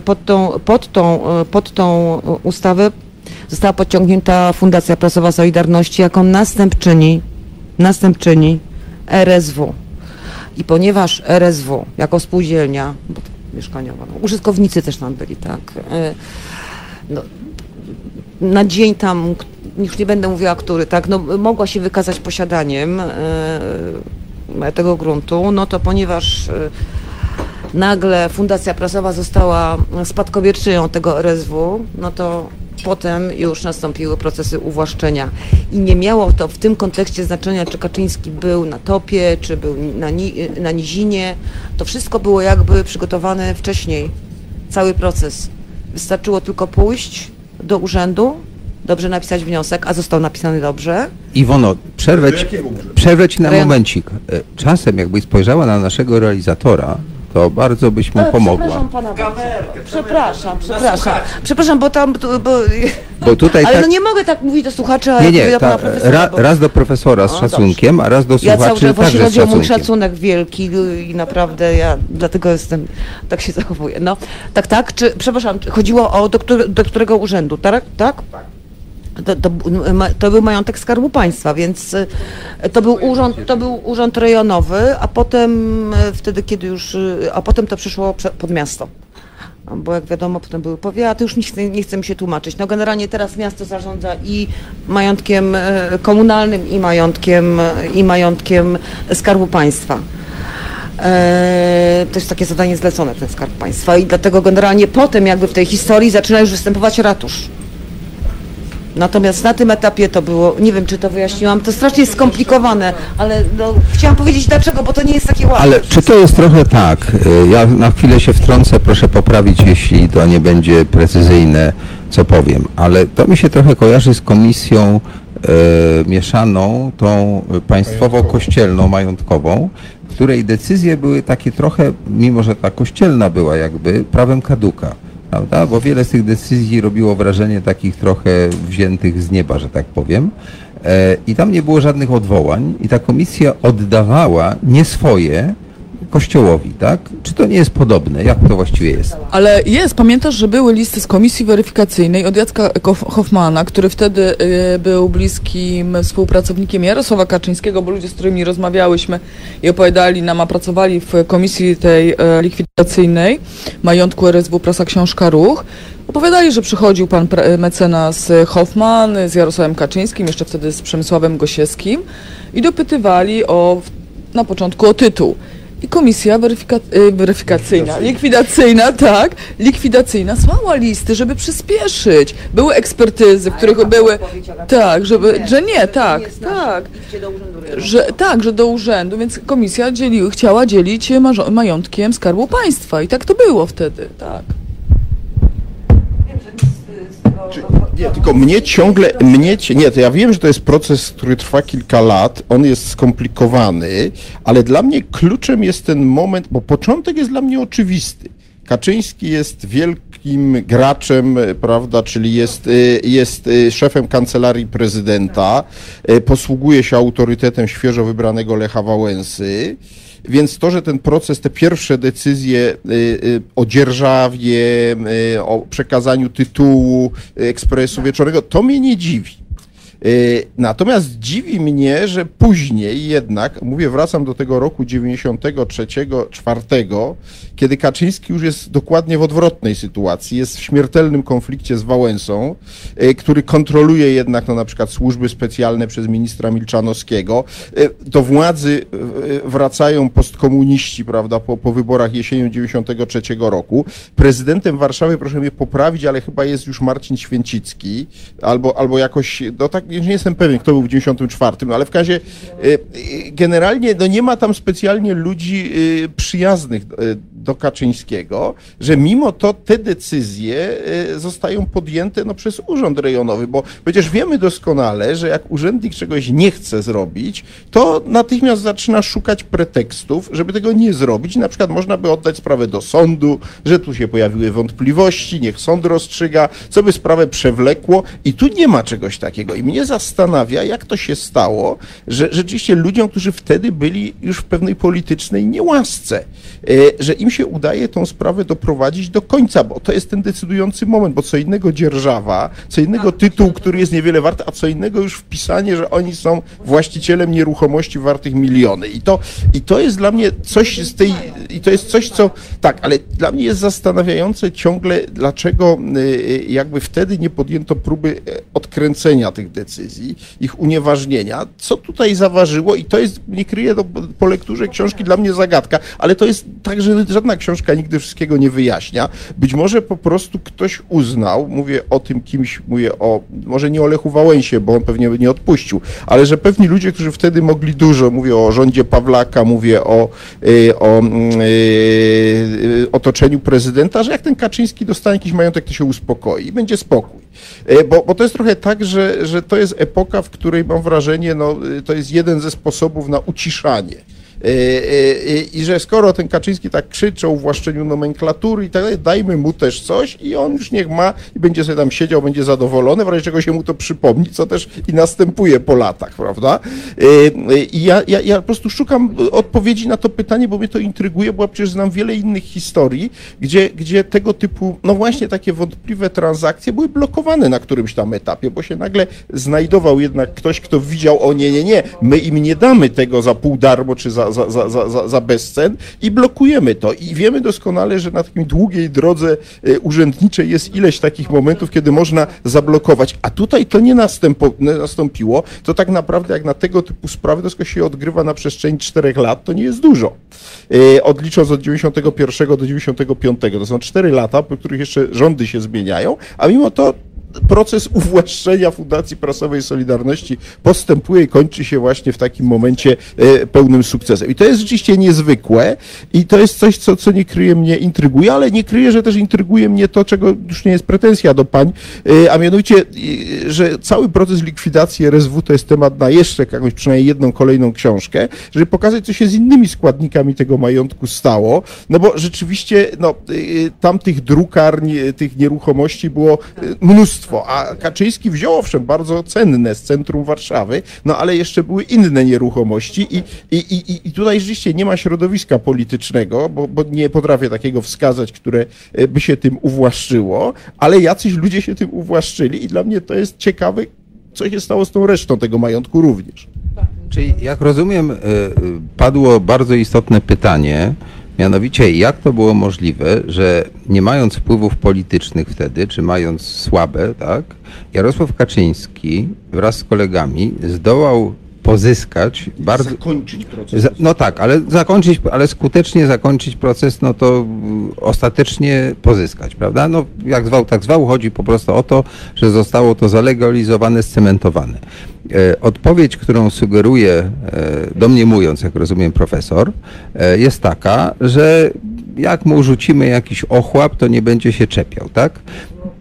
pod tą, pod, tą, pod tą ustawę została podciągnięta Fundacja Prasowa Solidarności jako następczyni, następczyni RSW. I ponieważ RSW jako spółdzielnia mieszkaniowa, no, użytkownicy też tam byli, tak, e, no, na dzień tam, już nie będę mówiła który, tak, no, mogła się wykazać posiadaniem e, tego gruntu, no to ponieważ e, nagle Fundacja Prasowa została spadkobierczynią tego RSW, no to potem już nastąpiły procesy uwłaszczenia. I nie miało to w tym kontekście znaczenia, czy Kaczyński był na topie, czy był na, ni na nizinie. To wszystko było jakby przygotowane wcześniej. Cały proces. Wystarczyło tylko pójść do urzędu, dobrze napisać wniosek, a został napisany dobrze. Iwono, przerwę ci, przerwę ci na momencik. E, Czasem jakbyś spojrzała na naszego realizatora, to bardzo byś mu pomogła. Przepraszam pana bardzo. Przepraszam, przepraszam. Przepraszam, bo tam. tu- Bo, Bo tutaj ale tak- no nie mogę tak mówić do słuchacza, Nie, jak nie, do pana profesora. ra, bo- raz do profesora z O, szacunkiem, a raz do Ja cały słuchaczy czas właśnie także z chodzi o mój szacunkiem. szacunek wielki i naprawdę ja dlatego jestem, tak się zachowuję. No, tak, tak, czy, przepraszam, czy chodziło o do, do którego urzędu, tak? Tak. To, to, to był majątek Skarbu Państwa, więc y, to był urząd, to był urząd rejonowy, a potem y, wtedy, kiedy już, y, a potem to przyszło pod miasto. Bo jak wiadomo, potem były powiaty, już nie chcę, nie chcę mi się tłumaczyć. No generalnie teraz miasto zarządza i majątkiem komunalnym, i majątkiem, i majątkiem Skarbu Państwa. E, to jest takie zadanie zlecone, ten Skarb Państwa i dlatego generalnie potem jakby w tej historii zaczyna już występować ratusz. Natomiast na tym etapie to było, nie wiem czy to wyjaśniłam, to strasznie skomplikowane, ale no, chciałam powiedzieć dlaczego, bo to nie jest takie łatwe. Ale czy to jest trochę tak? y, Ja na chwilę się wtrącę, proszę poprawić, jeśli to nie będzie precyzyjne, co powiem, ale to mi się trochę kojarzy z komisją e, mieszaną, tą państwowo-kościelną, majątkową, w której decyzje były takie trochę, mimo że ta kościelna była jakby, prawem kaduka. Prawda? Bo wiele z tych decyzji robiło wrażenie takich trochę wziętych z nieba, że tak powiem. E, I tam nie było żadnych odwołań i ta komisja oddawała nie swoje kościołowi, tak? Czy to nie jest podobne? Jak to właściwie jest? Ale jest, pamiętasz, że były listy z komisji weryfikacyjnej od Jacka Hoffmana, który wtedy y, był bliskim współpracownikiem Jarosława Kaczyńskiego, bo ludzie, z którymi rozmawiałyśmy i opowiadali nam, a pracowali w komisji tej e, likwidacyjnej majątku RSW Prasa Książka Ruch, opowiadali, że przychodził pan mecenas Hoffman z Jarosławem Kaczyńskim, jeszcze wtedy z Przemysławem Gosiewskim i dopytywali o, na początku o tytuł. I komisja weryfika, y, weryfikacyjna, likwidacyjna, tak, likwidacyjna. Słała listy, żeby przyspieszyć. Były ekspertyzy, w których były, tak, żeby, że nie, tak, tak, że tak, że do urzędu, więc komisja dzieli, chciała dzielić marzo- majątkiem Skarbu Państwa i tak to było wtedy, tak. Nie, tylko mnie ciągle, mnie, nie, to ja wiem, że to jest proces, który trwa kilka lat, on jest skomplikowany, ale dla mnie kluczem jest ten moment, bo początek jest dla mnie oczywisty. Kaczyński jest wielkim graczem, prawda, czyli jest, e, jest e, szefem kancelarii prezydenta, e, posługuje się autorytetem świeżo wybranego Lecha Wałęsy. Więc to, że ten proces, te pierwsze decyzje y, y, o dzierżawie, y, o przekazaniu tytułu Ekspresu Wieczornego, to mnie nie dziwi. Y, Natomiast dziwi mnie, że później jednak, mówię, wracam do tego roku 93-4, kiedy Kaczyński już jest dokładnie w odwrotnej sytuacji, jest w śmiertelnym konflikcie z Wałęsą, y, który kontroluje jednak no, na przykład służby specjalne przez ministra Milczanowskiego. Y, Do władzy wracają postkomuniści, prawda, po, po wyborach jesienią 93 roku. Prezydentem Warszawy, proszę mnie poprawić, ale chyba jest już Marcin Święcicki, albo, albo jakoś, no tak, nie jestem pewien, kto był w 94, no ale w razie y, y, generalnie no nie ma tam specjalnie ludzi y, przyjaznych do Kaczyńskiego, że mimo to te decyzje y, zostają podjęte no, przez urząd rejonowy, bo przecież wiemy doskonale, że jak urzędnik czegoś nie chce zrobić, to natychmiast zaczyna szukać pretekstów, żeby tego nie zrobić. Na przykład można by oddać sprawę do sądu, że tu się pojawiły wątpliwości, niech sąd rozstrzyga, co by sprawę przewlekło i tu nie ma czegoś takiego. I mnie zastanawia, jak to się stało, że rzeczywiście ludziom, którzy wtedy byli już w pewnej politycznej niełasce, e, że im się udaje tą sprawę doprowadzić do końca, bo to jest ten decydujący moment, bo co innego dzierżawa, co innego tytuł, który jest niewiele wart, a co innego już wpisanie, że oni są właścicielem nieruchomości wartych miliony. I to, i to jest dla mnie coś z tej, i to jest coś, co, tak, ale dla mnie jest zastanawiające ciągle, dlaczego y, jakby wtedy nie podjęto próby e, odkręcenia tych decyzji, ich unieważnienia. Co tutaj zaważyło i to jest, nie kryję to po lekturze książki dla mnie zagadka, ale to jest tak, że żadna książka nigdy wszystkiego nie wyjaśnia. Być może po prostu ktoś uznał, mówię o tym kimś, mówię o, może nie o Lechu Wałęsie, bo on pewnie by nie odpuścił, ale że pewni ludzie, którzy wtedy mogli dużo, mówię o rządzie Pawlaka, mówię o, y, o mm, y, otoczeniu prezydenta, że jak ten Kaczyński dostanie jakiś majątek, to się uspokoi i będzie spokój. Y, Bo, bo to jest trochę tak, że, że to jest epoka, w której mam wrażenie, no, y, to jest jeden ze sposobów na uciszanie. Y, y, y, I że skoro ten Kaczyński tak krzyczy o uwłaszczeniu nomenklatury i tak dalej, dajmy mu też coś i on już niech ma i będzie sobie tam siedział, będzie zadowolony, w razie czego się mu to przypomni, co też i następuje po latach, prawda? I ja, ja, ja po prostu szukam odpowiedzi na to pytanie, bo mnie to intryguje, bo ja przecież znam wiele innych historii, gdzie, gdzie tego typu, no właśnie takie wątpliwe transakcje były blokowane na którymś tam etapie, bo się nagle znajdował jednak ktoś, kto widział, o nie, nie, nie, my im nie damy tego za pół darmo czy za, za, za, za, za, za bezcen i blokujemy to. I wiemy doskonale, że na takiej długiej drodze e, urzędniczej jest ileś takich momentów, kiedy można zablokować, a tutaj to nie następo, nie nastąpiło, to tak naprawdę jak na tego typu sprawy, to wszystko się odgrywa na przestrzeni czterech lat, to nie jest dużo. E, Odlicząc od 91 do 95, to są cztery lata, po których jeszcze rządy się zmieniają, a mimo to proces uwłaszczenia Fundacji Prasowej Solidarności postępuje i kończy się właśnie w takim momencie e, pełnym sukcesem. I to jest rzeczywiście niezwykłe i to jest coś, co, co nie kryje mnie, intryguje, ale nie kryje, że też intryguje mnie to, czego już nie jest pretensja do pań, e, a mianowicie, e, że cały proces likwidacji RSW to jest temat na jeszcze jakąś przynajmniej jedną kolejną książkę, żeby pokazać, co się z innymi składnikami tego majątku stało, no bo rzeczywiście no, y, tam tych drukarni, tych nieruchomości było y, mnóstwo, a Kaczyński wziął owszem bardzo cenne z centrum Warszawy, no ale jeszcze były inne nieruchomości i, i, i, i tutaj rzeczywiście nie ma środowiska politycznego, bo, bo nie potrafię takiego wskazać, które y, by się tym uwłaszczyło, ale jacyś ludzie się tym uwłaszczyli i dla mnie to jest ciekawe, co się stało z tą resztą tego majątku również. Czyli jak rozumiem, y, y, padło bardzo istotne pytanie, mianowicie jak to było możliwe, że nie mając wpływów politycznych wtedy, czy mając słabe, tak, Jarosław Kaczyński wraz z kolegami zdołał pozyskać bardzo. Zakończyć proces. Za, no tak, ale zakończyć, ale skutecznie zakończyć proces, no to mm, ostatecznie pozyskać, prawda? No jak zwał, tak zwał, chodzi po prostu o to, że zostało to zalegalizowane, scementowane. E, odpowiedź, którą sugeruje, e, domniemując, jak rozumiem, profesor, e, jest taka, że jak mu rzucimy jakiś ochłap, to nie będzie się czepiał, tak?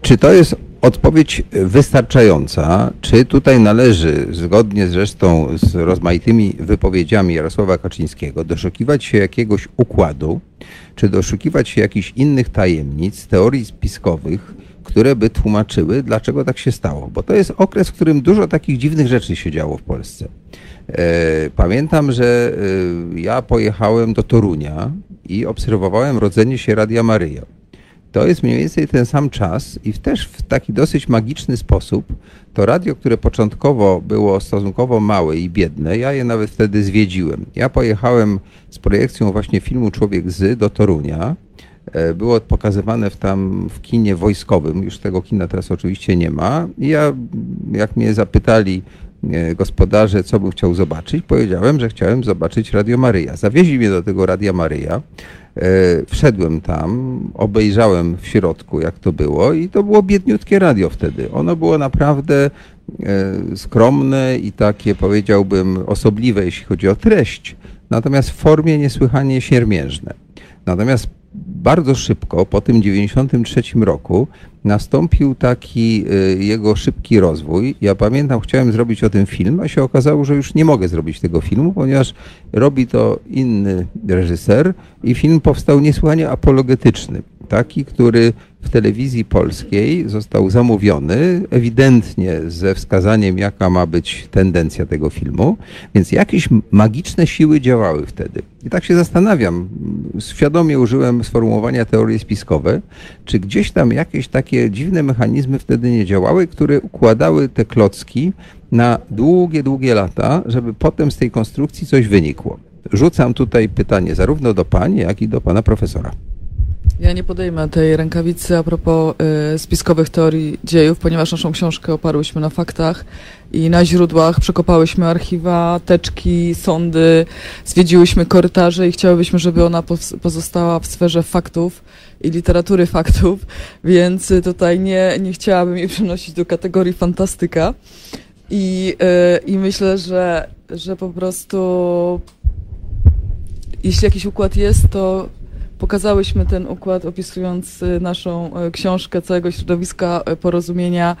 Czy to jest odpowiedź wystarczająca? Czy tutaj należy, zgodnie zresztą z rozmaitymi wypowiedziami Jarosława Kaczyńskiego, doszukiwać się jakiegoś układu, czy doszukiwać się jakichś innych tajemnic, teorii spiskowych, które by tłumaczyły, dlaczego tak się stało? Bo to jest okres, w którym dużo takich dziwnych rzeczy się działo w Polsce. E, Pamiętam, że e, ja pojechałem do Torunia i obserwowałem rodzenie się Radia Maryja. To jest mniej więcej ten sam czas i też w taki dosyć magiczny sposób to radio, które początkowo było stosunkowo małe i biedne, ja je nawet wtedy zwiedziłem. Ja pojechałem z projekcją właśnie filmu Człowiek z do Torunia. E, Było pokazywane w tam w kinie wojskowym, już tego kina teraz oczywiście nie ma. I ja, jak mnie zapytali gospodarze, co bym chciał zobaczyć, powiedziałem, że chciałem zobaczyć Radio Maryja. Zawieźli mnie do tego Radia Maryja. E, Wszedłem tam, obejrzałem w środku, jak to było, i to było biedniutkie radio wtedy. Ono było naprawdę e, skromne i takie, powiedziałbym, osobliwe, jeśli chodzi o treść, natomiast w formie niesłychanie siermiężne. Natomiast bardzo szybko, po tym 93 roku, nastąpił taki y, jego szybki rozwój. Ja pamiętam, chciałem zrobić o tym film, a się okazało, że już nie mogę zrobić tego filmu, ponieważ robi to inny reżyser i film powstał niesłychanie apologetyczny. Taki, który w telewizji polskiej został zamówiony, ewidentnie ze wskazaniem, jaka ma być tendencja tego filmu, więc jakieś magiczne siły działały wtedy. I tak się zastanawiam, świadomie użyłem sformułowania teorie spiskowe, czy gdzieś tam jakieś takie dziwne mechanizmy wtedy nie działały, które układały te klocki na długie, długie lata, żeby potem z tej konstrukcji coś wynikło. Rzucam tutaj pytanie zarówno do pani, jak i do pana profesora. Ja nie podejmę tej rękawicy a propos y, spiskowych teorii dziejów, ponieważ naszą książkę oparłyśmy na faktach i na źródłach. Przekopałyśmy archiwa, teczki, sądy, zwiedziłyśmy korytarze i chciałybyśmy, żeby ona pozostała w sferze faktów i literatury faktów, (laughs) więc y, tutaj nie, nie chciałabym jej przenosić do kategorii fantastyka. I, y, i myślę, że, że po prostu jeśli jakiś układ jest, to pokazałyśmy ten układ opisując naszą y, książkę całego środowiska y, porozumienia.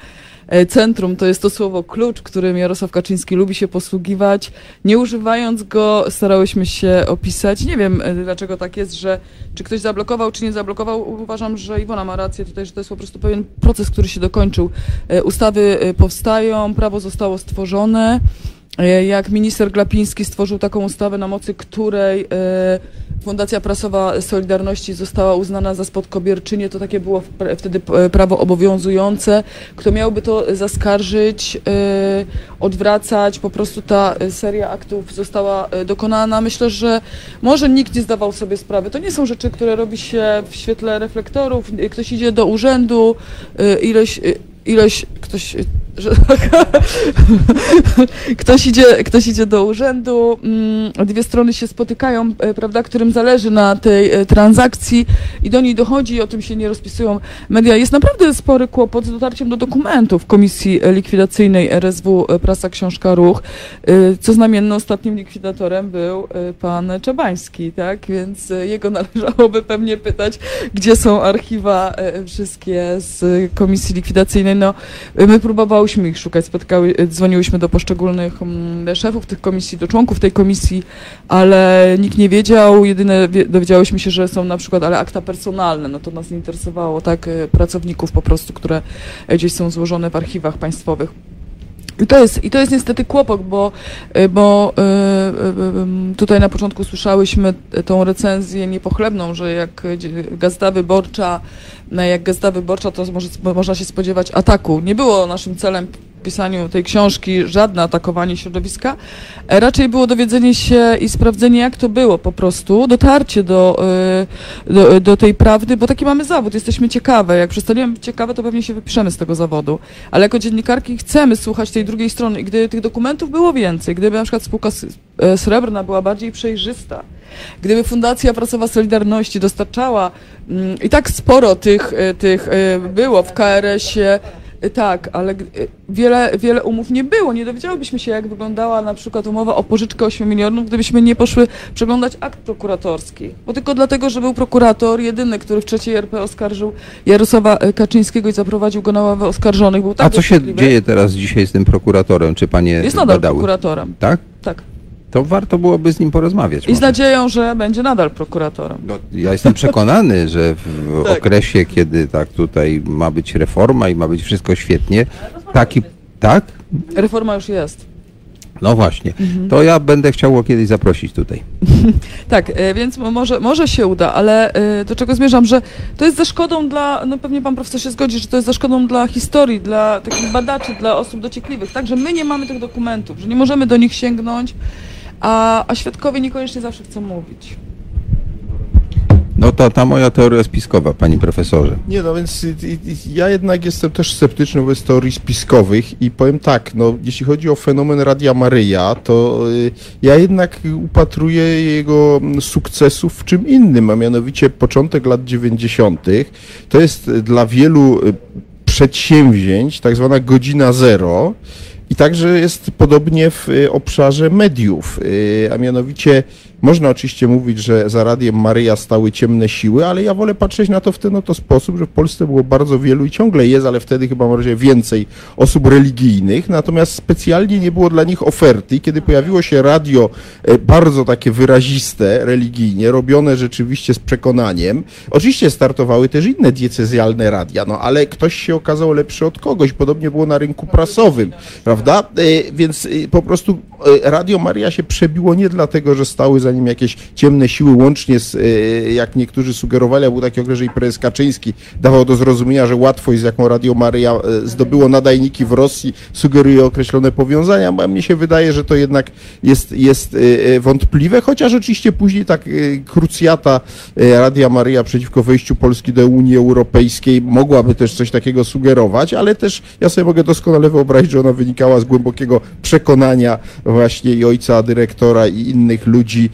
E, Centrum to jest to słowo klucz, którym Jarosław Kaczyński lubi się posługiwać. Nie używając go, starałyśmy się opisać. Nie wiem, e, dlaczego tak jest, że czy ktoś zablokował, czy nie zablokował. Uważam, że Iwona ma rację tutaj, że to jest po prostu pewien proces, który się dokończył. E, Ustawy e, powstają, prawo zostało stworzone. E, Jak minister Glapiński stworzył taką ustawę, na mocy której e, Fundacja Prasowa Solidarności została uznana za spadkobierczynię, to takie było wtedy e, prawo obowiązujące. Kto miałby to zaskarżyć, e, odwracać, po prostu ta e, seria aktów została dokonana. Myślę, że może nikt nie zdawał sobie sprawy. To nie są rzeczy, które robi się w świetle reflektorów. Ktoś idzie do urzędu, ileś, ileś, ktoś, że, (laughs) ktoś, idzie, ktoś idzie do urzędu, mm, dwie strony się spotykają, e, prawda, którym zależy na tej e, transakcji i do niej dochodzi, o tym się nie rozpisują media. Jest naprawdę spory kłopot z dotarciem do dokumentów Komisji Likwidacyjnej RSW e, Prasa Książka Ruch. Co znamienne, ostatnim likwidatorem był pan Czabański, tak, więc jego (laughs) należałoby pewnie pytać, gdzie są archiwa wszystkie z Komisji Likwidacyjnej. No, my próbowałyśmy ich szukać, spotkały, e, dzwoniłyśmy do poszczególnych mm, szefów tych komisji, do członków tej komisji, ale nikt nie wiedział. Jedyne wie- dowiedziałyśmy się, że są na przykład, ale akta personalne, no to nas nie interesowało, tak, e, pracowników po prostu, które e, gdzieś są złożone w archiwach państwowych. I to jest, I to jest niestety kłopot, bo, bo tutaj na początku słyszałyśmy tą recenzję niepochlebną, że jak Gazeta Wyborcza, jak Gazeta Wyborcza, to może, można się spodziewać ataku. Nie było naszym celem pisaniu tej książki żadne atakowanie środowiska, raczej było dowiedzenie się i sprawdzenie, jak to było po prostu, dotarcie do, e, do, do tej prawdy, bo taki mamy zawód, jesteśmy ciekawe. Jak przestaniemy być ciekawe, to pewnie się wypiszemy z tego zawodu. Ale jako dziennikarki chcemy słuchać tej drugiej strony i gdyby tych dokumentów było więcej, gdyby na przykład spółka e, srebrna była bardziej przejrzysta, gdyby Fundacja Prasowa Solidarności dostarczała mm, i tak sporo tych, e, tych e, było w KRS-ie, e, tak, ale wiele, wiele umów nie było. Nie dowiedziałybyśmy się, jak wyglądała na przykład umowa o pożyczkę 8 milionów, gdybyśmy nie poszły przeglądać akt prokuratorski. Bo tylko dlatego, że był prokurator jedyny, który w trzeciej RP oskarżył Jarosława Kaczyńskiego i zaprowadził go na ławę oskarżonych. Był tak A co się dzieje teraz dzisiaj z tym prokuratorem? Czy panie Jest nadal badały? prokuratorem. Tak? Tak. To warto byłoby z nim porozmawiać. I z może. nadzieją, że będzie nadal prokuratorem. No, ja jestem przekonany, że w Tak. okresie, kiedy tak tutaj ma być reforma i ma być wszystko świetnie, taki, tak? Reforma już jest. No właśnie. Mhm. To ja będę chciał go kiedyś zaprosić tutaj. (laughs) Tak, e, więc mo- może, może się uda, ale e, do czego zmierzam, że to jest ze szkodą dla, no pewnie pan profesor się zgodzi, że to jest ze szkodą dla historii, dla takich badaczy, dla osób dociekliwych, tak, że my nie mamy tych dokumentów, że nie możemy do nich sięgnąć, a, a świadkowie niekoniecznie zawsze chcą mówić. No to ta moja teoria spiskowa, panie profesorze. Nie, no więc y, y, ja jednak jestem też sceptyczny wobec teorii spiskowych i powiem tak, no jeśli chodzi o fenomen Radia Maryja, to y, ja jednak upatruję jego mm, sukcesów w czym innym, a mianowicie początek lat 90. To jest dla wielu y, przedsięwzięć tak zwana godzina zero, i także jest podobnie w y, obszarze mediów, y, a mianowicie można oczywiście mówić, że za Radiem Maryja stały ciemne siły, ale ja wolę patrzeć na to w ten oto sposób, że w Polsce było bardzo wielu i ciągle jest, ale wtedy chyba może więcej osób religijnych, natomiast specjalnie nie było dla nich oferty. Kiedy pojawiło się radio e, bardzo takie wyraziste religijnie, robione rzeczywiście z przekonaniem, oczywiście startowały też inne diecezjalne radia, no ale ktoś się okazał lepszy od kogoś, podobnie było na rynku prasowym, prawda? E, Więc e, po prostu Radio Maria się przebiło nie dlatego, że stały za nim jakieś ciemne siły, łącznie z, e, jak niektórzy sugerowali, a był taki okres, że i prezes Kaczyński dawał do zrozumienia, że łatwość, z jaką Radio Maria e, zdobyło nadajniki w Rosji, sugeruje określone powiązania, a mnie się wydaje, że to jednak jest, jest e, wątpliwe, chociaż oczywiście później tak krucjata Radia Maria przeciwko wejściu Polski do Unii Europejskiej mogłaby też coś takiego sugerować, ale też ja sobie mogę doskonale wyobrazić, że ona wynikała z głębokiego przekonania właśnie i ojca dyrektora i innych ludzi,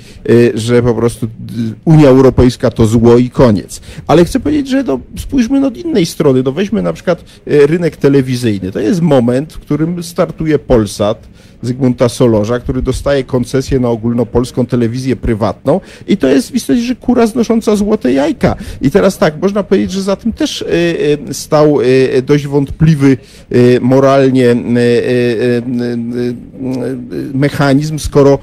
że po prostu d- Unia Europejska to zło i koniec. Ale chcę powiedzieć, że no, spójrzmy no, od innej strony. No, weźmy na przykład y, rynek telewizyjny. To jest moment, w którym startuje Polsat, Zygmunta Solorza, który dostaje koncesję na ogólnopolską telewizję prywatną i to jest w istocie, że kura znosząca złote jajka. I teraz tak, można powiedzieć, że za tym też y, y, stał y, dość wątpliwy moralnie mechanizm, skoro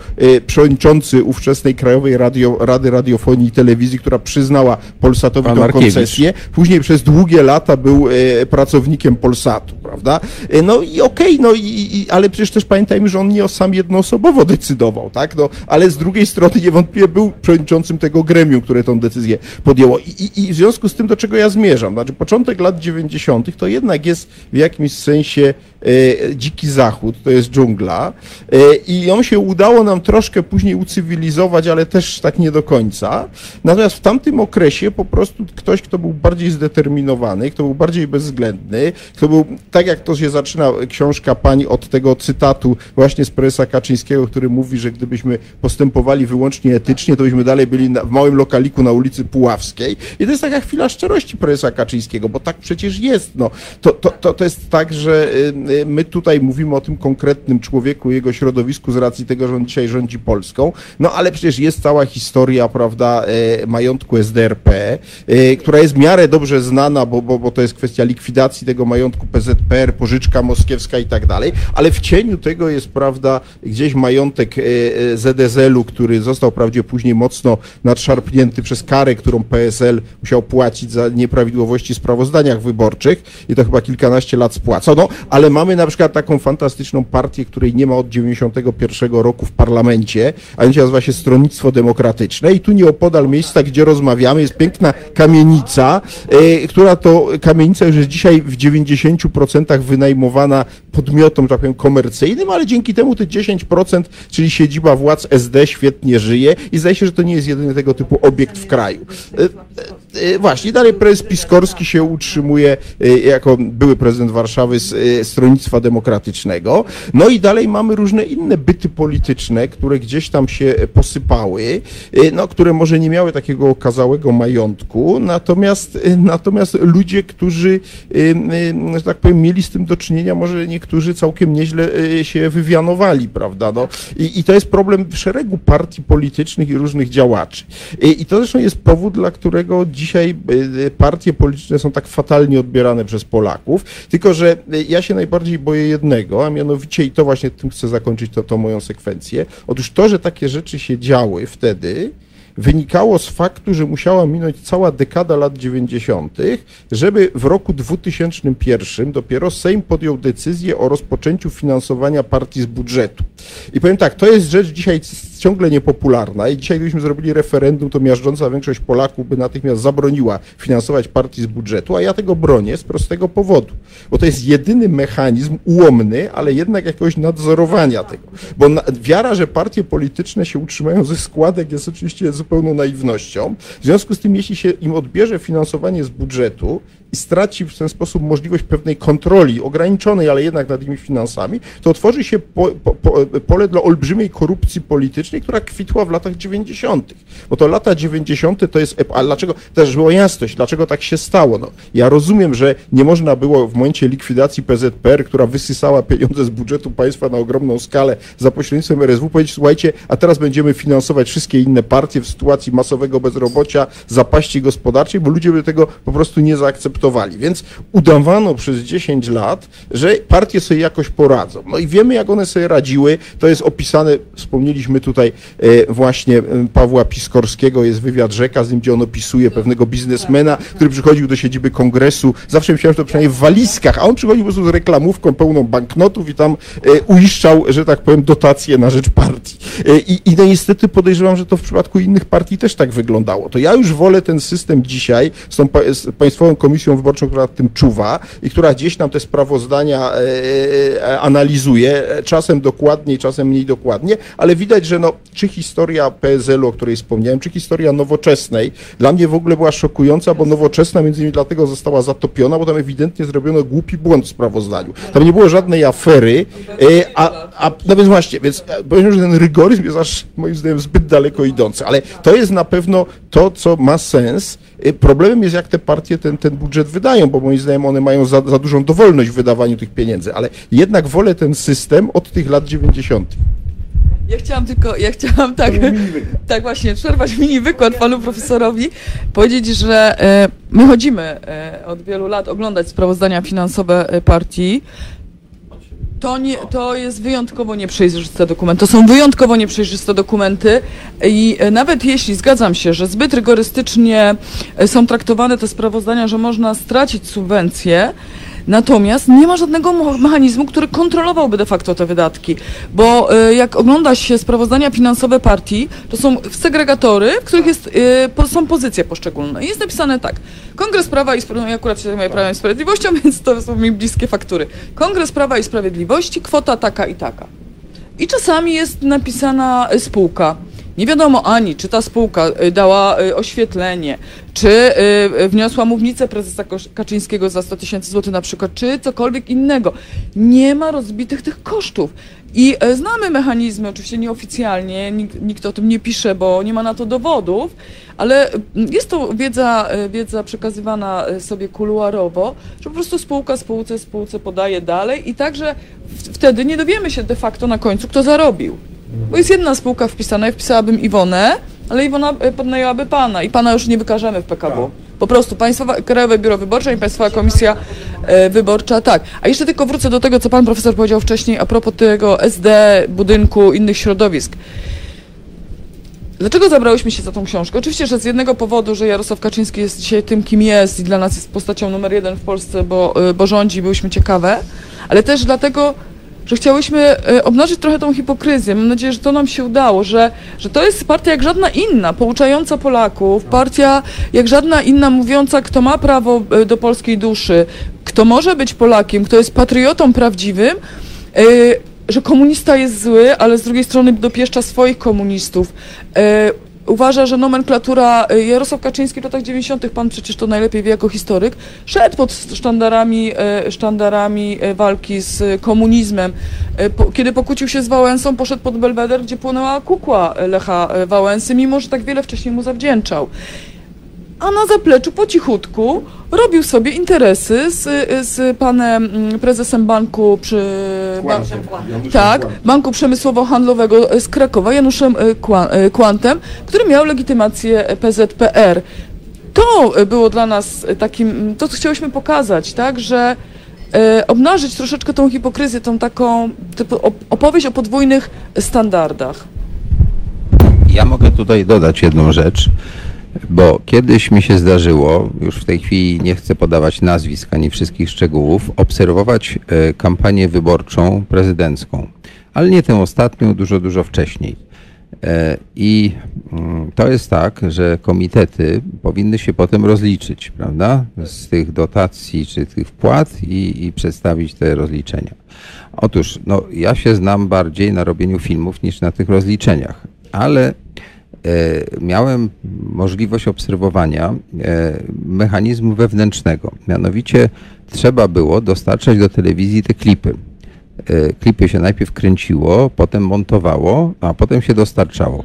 przewodniczący ówczesnej Krajowej Radio, Rady Radiofonii i Telewizji, która przyznała Polsatowi Pan tę koncesję, później przez długie lata był e, pracownikiem Polsatu, prawda? E, No i okej, no i, i, ale przecież też pamiętajmy, że on nie sam jednoosobowo decydował, tak? No, ale z drugiej strony niewątpliwie był przewodniczącym tego gremium, które tą decyzję podjęło. I, i, I w związku z tym, do czego ja zmierzam, znaczy początek lat 90. to jednak jest w jakimś sensie e, dziki zachód, to jest dżungla e, i ją się udało nam troszkę później ucywilizować, ale też tak nie do końca. Natomiast w tamtym okresie po prostu ktoś, kto był bardziej zdeterminowany, kto był bardziej bezwzględny, kto był, tak jak to się zaczyna książka pani od tego cytatu właśnie z prezesa Kaczyńskiego, który mówi, że gdybyśmy postępowali wyłącznie etycznie, to byśmy dalej byli na, w małym lokaliku na ulicy Puławskiej. I to jest taka chwila szczerości prezesa Kaczyńskiego, bo tak przecież jest. No. To, to, to, to jest tak, że y, y, my tutaj mówimy o tym konkretnym człowieku, jego środowisku z racji tego, że on dzisiaj rządzi Polską, no ale przecież jest cała historia, prawda, e, majątku SDRP, która jest w miarę dobrze znana, bo, bo, bo to jest kwestia likwidacji tego majątku PZPR, pożyczka moskiewska i tak dalej, ale w cieniu tego jest, prawda, gdzieś majątek e, e, ZSL-u, który został wprawdzie później mocno nadszarpnięty przez karę, którą PSL musiał płacić za nieprawidłowości w sprawozdaniach wyborczych i to chyba kilkanaście lat spłacono, ale mamy na przykład taką fantastyczną partię, której nie ma od 91 roku w parlamencie, a mianowicie nazywa się Stronnictwo Demokratyczne. I tu nieopodal miejsca, gdzie rozmawiamy, jest piękna kamienica, e, która to kamienica już jest dzisiaj w 90% wynajmowana podmiotom, tak powiem, komercyjnym, ale dzięki temu te 10%, czyli siedziba władz SD świetnie żyje i zdaje się, że to nie jest jedyny tego typu obiekt w kraju. E, Właśnie, dalej prezes Piskorski się utrzymuje e, jako były prezydent Warszawy z e, Stronnictwa Demokratycznego. No i dalej mamy różne inne byty polityczne, które gdzieś tam się posypały, no, które może nie miały takiego okazałego majątku, natomiast, natomiast ludzie, którzy, że tak powiem, mieli z tym do czynienia, może niektórzy całkiem nieźle się wywianowali, prawda? No, i, I to jest problem szeregu partii politycznych i różnych działaczy. I, to zresztą jest powód, dla którego dzisiaj e, partie polityczne są tak fatalnie odbierane przez Polaków. Tylko, że e, ja się najbardziej boję jednego, a mianowicie, i to właśnie tym chcę zakończyć to, to moją sekwencję. Otóż to, że takie rzeczy się działy wtedy, wynikało z faktu, że musiała minąć cała dekada lat 90., żeby w roku 2001 dopiero Sejm podjął decyzję o rozpoczęciu finansowania partii z budżetu. I powiem tak, to jest rzecz dzisiaj ciągle niepopularna i dzisiaj gdybyśmy zrobili referendum, to miażdżąca większość Polaków by natychmiast zabroniła finansować partii z budżetu, a ja tego bronię z prostego powodu, bo to jest jedyny mechanizm ułomny, ale jednak jakiegoś nadzorowania tego. Bo na, wiara, że partie polityczne się utrzymają ze składek jest oczywiście zupełną naiwnością. W związku z tym, jeśli się im odbierze finansowanie z budżetu i straci w ten sposób możliwość pewnej kontroli, ograniczonej, ale jednak nad tymi finansami, to otworzy się po, po, po, pole dla olbrzymiej korupcji politycznej, która kwitła w latach 90. Bo to lata 90. to jest. A dlaczego? Też była jasność, dlaczego tak się stało. No, ja rozumiem, że nie można było w momencie likwidacji PZPR, która wysysała pieniądze z budżetu państwa na ogromną skalę za pośrednictwem RSW, powiedzieć, słuchajcie, a teraz będziemy finansować wszystkie inne partie w sytuacji masowego bezrobocia, zapaści gospodarczej, bo ludzie by tego po prostu nie zaakceptowali. Więc udawano przez 10 lat, że partie sobie jakoś poradzą. No i wiemy, jak one sobie radziły. To jest opisane, wspomnieliśmy tutaj e, właśnie e, Pawła Piskorskiego, jest wywiad Rzeka z nim, gdzie on opisuje pewnego biznesmena, który przychodził do siedziby kongresu. Zawsze myślałem, że to przynajmniej w walizkach, a on przychodził po prostu z reklamówką pełną banknotów i tam e, uiszczał, że tak powiem, dotacje na rzecz partii. I, I no niestety podejrzewam, że to w przypadku innych partii też tak wyglądało. To ja już wolę ten system dzisiaj z tą z Państwową Komisją Wyborczą, która nad tym czuwa i która gdzieś nam te sprawozdania e, e, analizuje, e, czasem dokładniej, czasem mniej dokładnie, ale widać, że no, czy historia PSL-u, o której wspomniałem, czy historia nowoczesnej, dla mnie w ogóle była szokująca, bo nowoczesna między innymi dlatego została zatopiona, bo tam ewidentnie zrobiono głupi błąd w sprawozdaniu. Tam nie było żadnej afery, a, a no więc właśnie, więc powiem, że ten rygoryzm jest aż moim zdaniem zbyt daleko idący, ale to jest na pewno to, co ma sens. Problemem jest, jak te partie ten, ten budżet wydają, bo moim zdaniem one mają za, za dużą dowolność w wydawaniu tych pieniędzy, ale jednak wolę ten system od tych lat 90. Ja chciałam tylko, ja chciałam tak, (laughs) tak właśnie, przerwać mini wykład panu profesorowi, powiedzieć, że e, my chodzimy e, od wielu lat oglądać sprawozdania finansowe e, partii. To, nie, to jest wyjątkowo nieprzejrzyste dokumenty. To są wyjątkowo nieprzejrzyste dokumenty i e, nawet jeśli zgadzam się, że zbyt rygorystycznie e, są traktowane te sprawozdania, że można stracić subwencje, Natomiast nie ma żadnego mechanizmu, który kontrolowałby de facto te wydatki, bo e, jak ogląda się sprawozdania finansowe partii, to są segregatory, w których jest, e, są pozycje poszczególne. I jest napisane tak, Kongres Prawa i Sprawiedliwości, ja akurat się zajmuję Prawem i Sprawiedliwością, (laughs) więc to są mi bliskie faktury. Kongres Prawa i Sprawiedliwości, kwota taka i taka. I czasami jest napisana y, spółka. Nie wiadomo ani, czy ta spółka y, dała y, oświetlenie, czy y, wniosła mównicę prezesa Kaczyńskiego za 100 tysięcy złotych na przykład, czy cokolwiek innego. Nie ma rozbitych tych kosztów. I e, znamy mechanizmy, oczywiście nieoficjalnie, nikt, nikt o tym nie pisze, bo nie ma na to dowodów, ale mm, jest to wiedza, e, wiedza przekazywana e, sobie kuluarowo, że po prostu spółka spółce spółce podaje dalej i także wtedy nie dowiemy się de facto na końcu, kto zarobił. Bo jest jedna spółka wpisana, ja wpisałabym Iwonę, ale Iwona e, podnajęłaby pana i pana już nie wykażemy w PKW. Po prostu Państwowe Krajowe Biuro Wyborcze i Państwowa Komisja e, Wyborcza, tak. A jeszcze tylko wrócę do tego, co pan profesor powiedział wcześniej a propos tego SD, budynku, innych środowisk. Dlaczego zabrałyśmy się za tą książkę? Oczywiście, że z jednego powodu, że Jarosław Kaczyński jest dzisiaj tym, kim jest i dla nas jest postacią numer jeden w Polsce, bo, y, bo rządzi, byłyśmy ciekawe, ale też dlatego, że chciałyśmy e, obnażyć trochę tą hipokryzję. Mam nadzieję, że to nam się udało, że, że to jest partia jak żadna inna, pouczająca Polaków, partia jak żadna inna, mówiąca, kto ma prawo e, do polskiej duszy, kto może być Polakiem, kto jest patriotą prawdziwym, e, że komunista jest zły, ale z drugiej strony dopieszcza swoich komunistów. Uważa, że nomenklatura e, Jarosław Kaczyński w latach 90., pan przecież to najlepiej wie jako historyk, szedł pod sztandarami, e, sztandarami e, walki z komunizmem. Kiedy pokłócił się z Wałęsą, poszedł pod Belweder, gdzie płonęła kukła Lecha Wałęsy, mimo że tak wiele wcześniej mu zawdzięczał a na zapleczu po cichutku robił sobie interesy z, z panem mm, prezesem banku przy... tak, Banku Przemysłowo-Handlowego z Krakowa, Januszem e, Kła- e, Kłantem, który miał legitymację PZPR. To e, było dla nas takim, mm, to co chciałyśmy pokazać, tak, że e, obnażyć troszeczkę tą hipokryzję, tą taką opowieść o podwójnych standardach. Ja mogę tutaj dodać jedną rzecz, bo kiedyś mi się zdarzyło, już w tej chwili nie chcę podawać nazwisk ani wszystkich szczegółów, obserwować e, kampanię wyborczą prezydencką, ale nie tę ostatnią, dużo, dużo wcześniej. E, I mm, to jest tak, że komitety powinny się potem rozliczyć, prawda, z tych dotacji czy tych wpłat i, i przedstawić te rozliczenia. Otóż, no, ja się znam bardziej na robieniu filmów niż na tych rozliczeniach, ale miałem możliwość obserwowania e, mechanizmu wewnętrznego. Mianowicie trzeba było dostarczać do telewizji te klipy. E, Klipy się najpierw kręciło, potem montowało, a potem się dostarczało.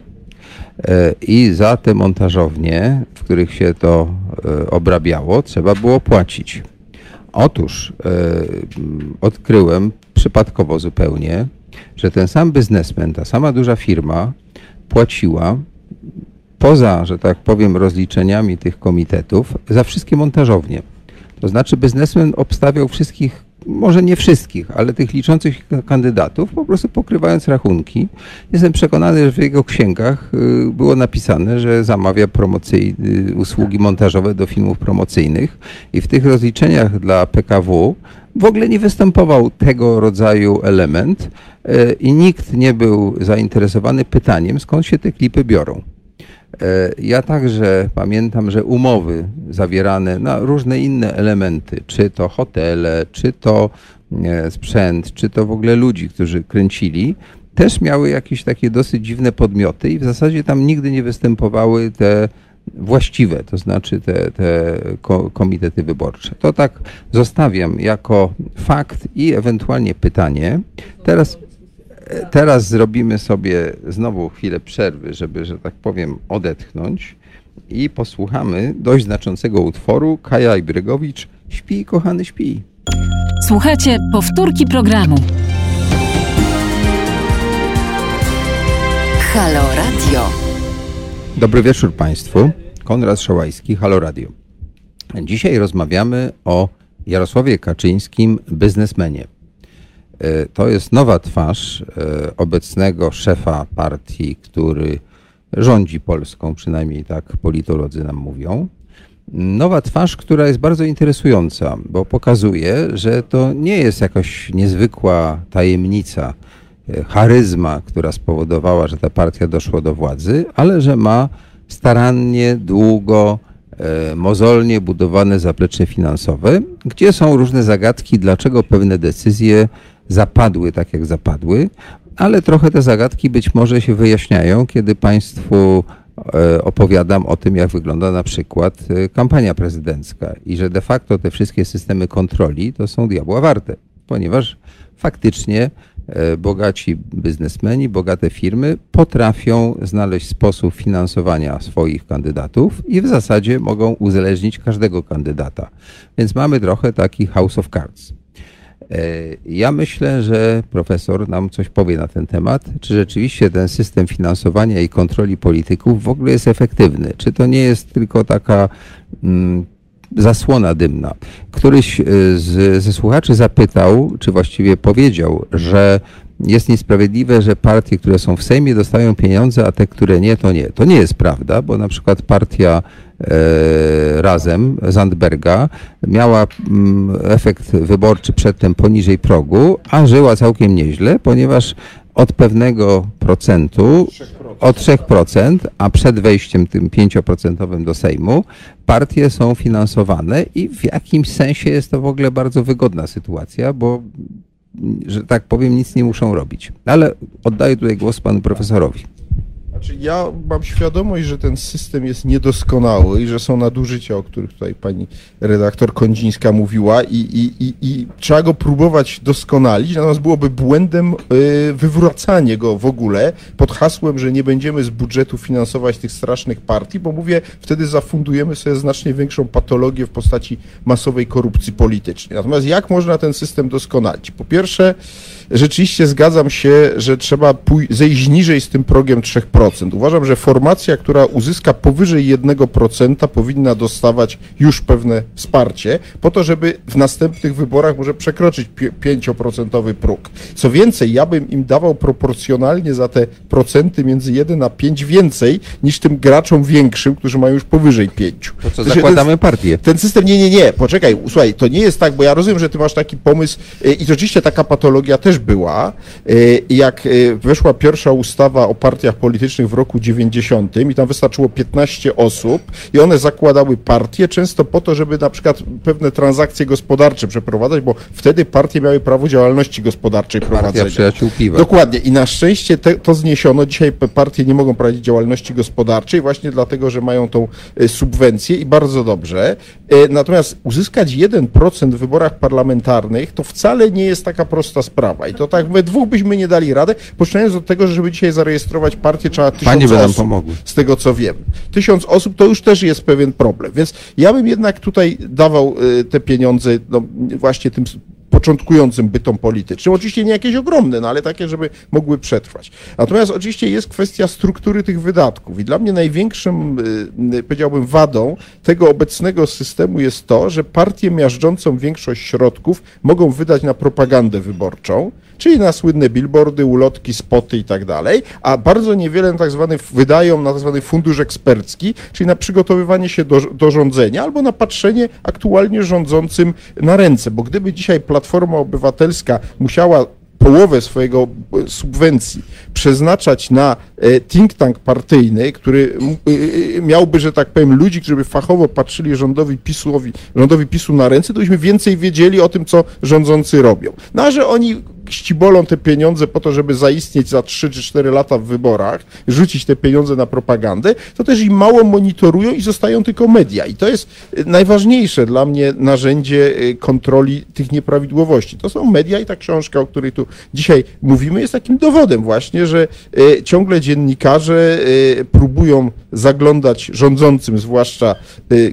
E, I za te montażownie, w których się to e, obrabiało, trzeba było płacić. Otóż e, odkryłem przypadkowo zupełnie, że ten sam biznesmen, ta sama duża firma płaciła poza, że tak powiem, rozliczeniami tych komitetów za wszystkie montażownie. To znaczy biznesmen obstawiał wszystkich, może nie wszystkich, ale tych liczących kandydatów, po prostu pokrywając rachunki. Jestem przekonany, że w jego księgach y, było napisane, że zamawia promocyj, y, usługi montażowe do filmów promocyjnych i w tych rozliczeniach dla PKW w ogóle nie występował tego rodzaju element y, i nikt nie był zainteresowany pytaniem, skąd się te klipy biorą. E, Ja także pamiętam, że umowy zawierane na różne inne elementy, czy to hotele, czy to e, sprzęt, czy to w ogóle ludzi, którzy kręcili, też miały jakieś takie dosyć dziwne podmioty i w zasadzie tam nigdy nie występowały te właściwe, to znaczy te, te ko- komitety wyborcze. To tak zostawiam jako fakt i ewentualnie pytanie. Teraz Teraz zrobimy sobie znowu chwilę przerwy, żeby, że tak powiem, odetchnąć i posłuchamy dość znaczącego utworu Kaja Ibrygowicz Śpi, kochany, śpi. Słuchajcie powtórki programu. Halo Radio. Dobry wieczór Państwu. Konrad Szołajski, Halo Radio. Dzisiaj rozmawiamy o Jarosławie Kaczyńskim, biznesmenie. E, To jest nowa twarz e, obecnego szefa partii, który rządzi Polską, przynajmniej tak politolodzy nam mówią. Nowa twarz, która jest bardzo interesująca, bo pokazuje, że to nie jest jakaś niezwykła tajemnica, e, charyzma, która spowodowała, że ta partia doszła do władzy, ale że ma starannie, długo, mozolnie budowane zaplecze finansowe, gdzie są różne zagadki, dlaczego pewne decyzje zapadły tak, jak zapadły, ale trochę te zagadki być może się wyjaśniają, kiedy Państwu e, opowiadam o tym, jak wygląda na przykład e, kampania prezydencka i że de facto te wszystkie systemy kontroli to są diabła warte, ponieważ faktycznie e, bogaci biznesmeni, bogate firmy potrafią znaleźć sposób finansowania swoich kandydatów i w zasadzie mogą uzależnić każdego kandydata. Więc mamy trochę taki House of Cards. E, Ja myślę, że profesor nam coś powie na ten temat. Czy rzeczywiście ten system finansowania i kontroli polityków w ogóle jest efektywny? Czy to nie jest tylko taka mm, zasłona dymna. Któryś y, z, ze słuchaczy zapytał, czy właściwie powiedział, że jest niesprawiedliwe, że partie, które są w Sejmie dostają pieniądze, a te, które nie, to nie. To nie jest prawda, bo na przykład partia e, Razem Zandberga miała mm, efekt wyborczy przedtem poniżej progu, a żyła całkiem nieźle, ponieważ od pewnego procentu, o 3%, a przed wejściem tym 5% do Sejmu, partie są finansowane i w jakimś sensie jest to w ogóle bardzo wygodna sytuacja, bo że tak powiem, nic nie muszą robić. Ale oddaję tutaj głos panu profesorowi. Znaczy ja mam świadomość, że ten system jest niedoskonały i że są nadużycia, o których tutaj pani redaktor Kondzińska mówiła i, i, i, i trzeba go próbować doskonalić, natomiast byłoby błędem y, wywracanie go w ogóle pod hasłem, że nie będziemy z budżetu finansować tych strasznych partii, bo mówię, wtedy zafundujemy sobie znacznie większą patologię w postaci masowej korupcji politycznej. Natomiast jak można ten system doskonalić? Po pierwsze, rzeczywiście zgadzam się, że trzeba zejść niżej z tym progiem 3%. Uważam, że formacja, która uzyska powyżej 1% powinna dostawać już pewne wsparcie, po to, żeby w następnych wyborach może przekroczyć pi- 5% próg. Co więcej, ja bym im dawał proporcjonalnie za te procenty między 1 a 5 więcej niż tym graczom większym, którzy mają już powyżej 5. To co, zakładamy partię. ten system, nie, nie, nie, poczekaj, słuchaj, to nie jest tak, bo ja rozumiem, że ty masz taki pomysł y, i rzeczywiście taka patologia też była. Y, Jak y, weszła pierwsza ustawa o partiach politycznych w roku 90 i tam wystarczyło 15 osób i one zakładały partie często po to, żeby na przykład pewne transakcje gospodarcze przeprowadzać, bo wtedy partie miały prawo działalności gospodarczej Partia prowadzenia. Przyjaciół Piwa. Dokładnie i na szczęście te, to zniesiono. Dzisiaj partie nie mogą prowadzić działalności gospodarczej właśnie dlatego, że mają tą e, subwencję i bardzo dobrze. E, Natomiast uzyskać 1% w wyborach parlamentarnych to wcale nie jest taka prosta sprawa. I to tak we dwóch byśmy nie dali radę, poczynając od tego, że żeby dzisiaj zarejestrować partię trzeba tysiąc Panie by nam osób. pomogły. Z tego co wiem. Tysiąc osób to już też jest pewien problem. Więc ja bym jednak tutaj dawał e, te pieniądze no, właśnie tym początkującym bytom politycznym. Oczywiście nie jakieś ogromne, no ale takie, żeby mogły przetrwać. Natomiast oczywiście jest kwestia struktury tych wydatków i dla mnie największym, y, y, powiedziałbym, wadą tego obecnego systemu jest to, że partie miażdżącą większość środków mogą wydać na propagandę wyborczą, czyli na słynne billboardy, ulotki, spoty i tak dalej, a bardzo niewiele tak zwany, wydają na tak zwany fundusz ekspercki, czyli na przygotowywanie się do, do rządzenia albo na patrzenie aktualnie rządzącym na ręce, bo gdyby dzisiaj Platforma Obywatelska musiała połowę swojego e, subwencji przeznaczać na e, think tank partyjny, który e, miałby, że tak powiem, ludzi, którzy by fachowo patrzyli rządowi, PiSowi, rządowi PiSu na ręce, to byśmy więcej wiedzieli o tym, co rządzący robią. No a że oni ścibolą te pieniądze po to, żeby zaistnieć za 3 czy 4 lata w wyborach, rzucić te pieniądze na propagandę, to też im mało monitorują i zostają tylko media. I to jest y, najważniejsze dla mnie narzędzie y, kontroli tych nieprawidłowości. To są media i ta książka, o której tu dzisiaj mówimy, jest takim dowodem właśnie, że y, ciągle dziennikarze próbują zaglądać rządzącym, zwłaszcza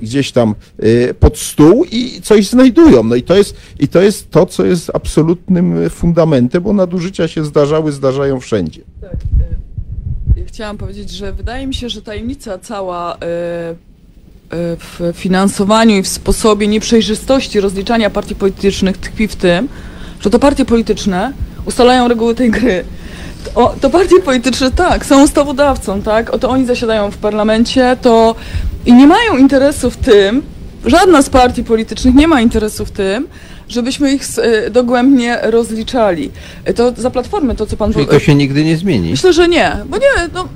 gdzieś tam pod stół i coś znajdują. No i to jest, i to jest to, co jest absolutnym y, bo nadużycia się zdarzały, zdarzają wszędzie. Tak. e, Chciałam powiedzieć, że wydaje mi się, że tajemnica cała e, e, w finansowaniu i w sposobie nieprzejrzystości rozliczania partii politycznych tkwi w tym, że to partie polityczne ustalają reguły tej gry. To, to partie polityczne, tak, są ustawodawcą, tak, oto oni zasiadają w parlamencie, to i nie mają interesu w tym, żadna z partii politycznych nie ma interesu w tym, żebyśmy ich e, dogłębnie rozliczali. E, To za platformy, to co pan Czyli to się nigdy nie zmieni. Myślę, że nie, bo nie, no,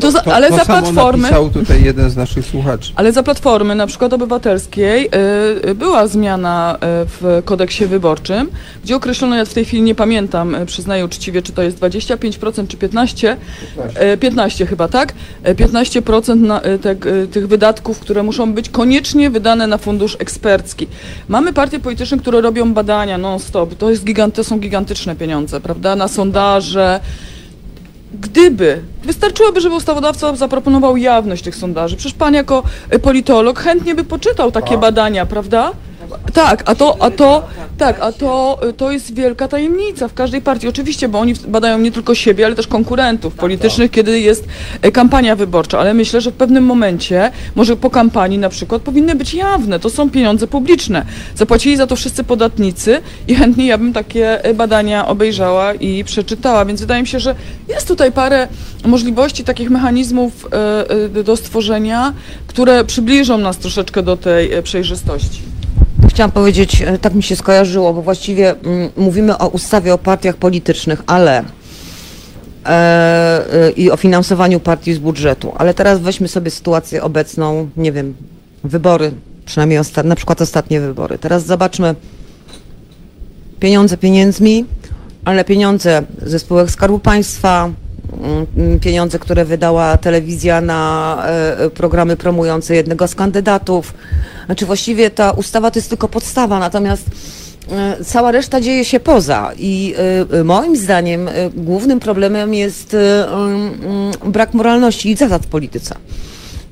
to za, To, ale to za samo platformy, napisał tutaj jeden z naszych słuchaczy. ale za platformy, na przykład obywatelskiej, y, była zmiana w kodeksie wyborczym, gdzie określono, ja w tej chwili nie pamiętam, przyznaję uczciwie, czy to jest 25% czy 15%, 15, 15 chyba, tak? Y, 15% na, te, tych wydatków, które muszą być koniecznie wydane na fundusz ekspercki. Mamy partie polityczne, które robią badania non-stop, to, jest gigant, to są gigantyczne pieniądze, prawda, na sondaże, Gdyby, wystarczyłoby, żeby ustawodawca zaproponował jawność tych sondaży. Przecież pan jako politolog chętnie by poczytał takie badania, prawda? Tak, a to, a to, tak, a to, to jest wielka tajemnica w każdej partii. Oczywiście, bo oni badają nie tylko siebie, ale też konkurentów politycznych, kiedy jest e, kampania wyborcza, ale myślę, że w pewnym momencie, może po kampanii na przykład, powinny być jawne. To są pieniądze publiczne. Zapłacili za to wszyscy podatnicy i chętnie ja bym takie e, badania obejrzała i przeczytała, więc wydaje mi się, że jest tutaj parę możliwości, takich mechanizmów e, do stworzenia, które przybliżą nas troszeczkę do tej przejrzystości. Chciałam powiedzieć, e, tak mi się skojarzyło, bo właściwie mm, mówimy o ustawie o partiach politycznych, ale e, e, i o finansowaniu partii z budżetu. Ale teraz weźmy sobie sytuację obecną, nie wiem, wybory, przynajmniej osta- na przykład ostatnie wybory. Teraz zobaczmy pieniądze pieniędzmi, ale pieniądze ze spółek Skarbu Państwa, pieniądze, które wydała telewizja na e, programy promujące jednego z kandydatów. Znaczy właściwie ta ustawa to jest tylko podstawa, natomiast e, cała reszta dzieje się poza i e, moim zdaniem e, głównym problemem jest e, mm, brak moralności i zasad w polityce.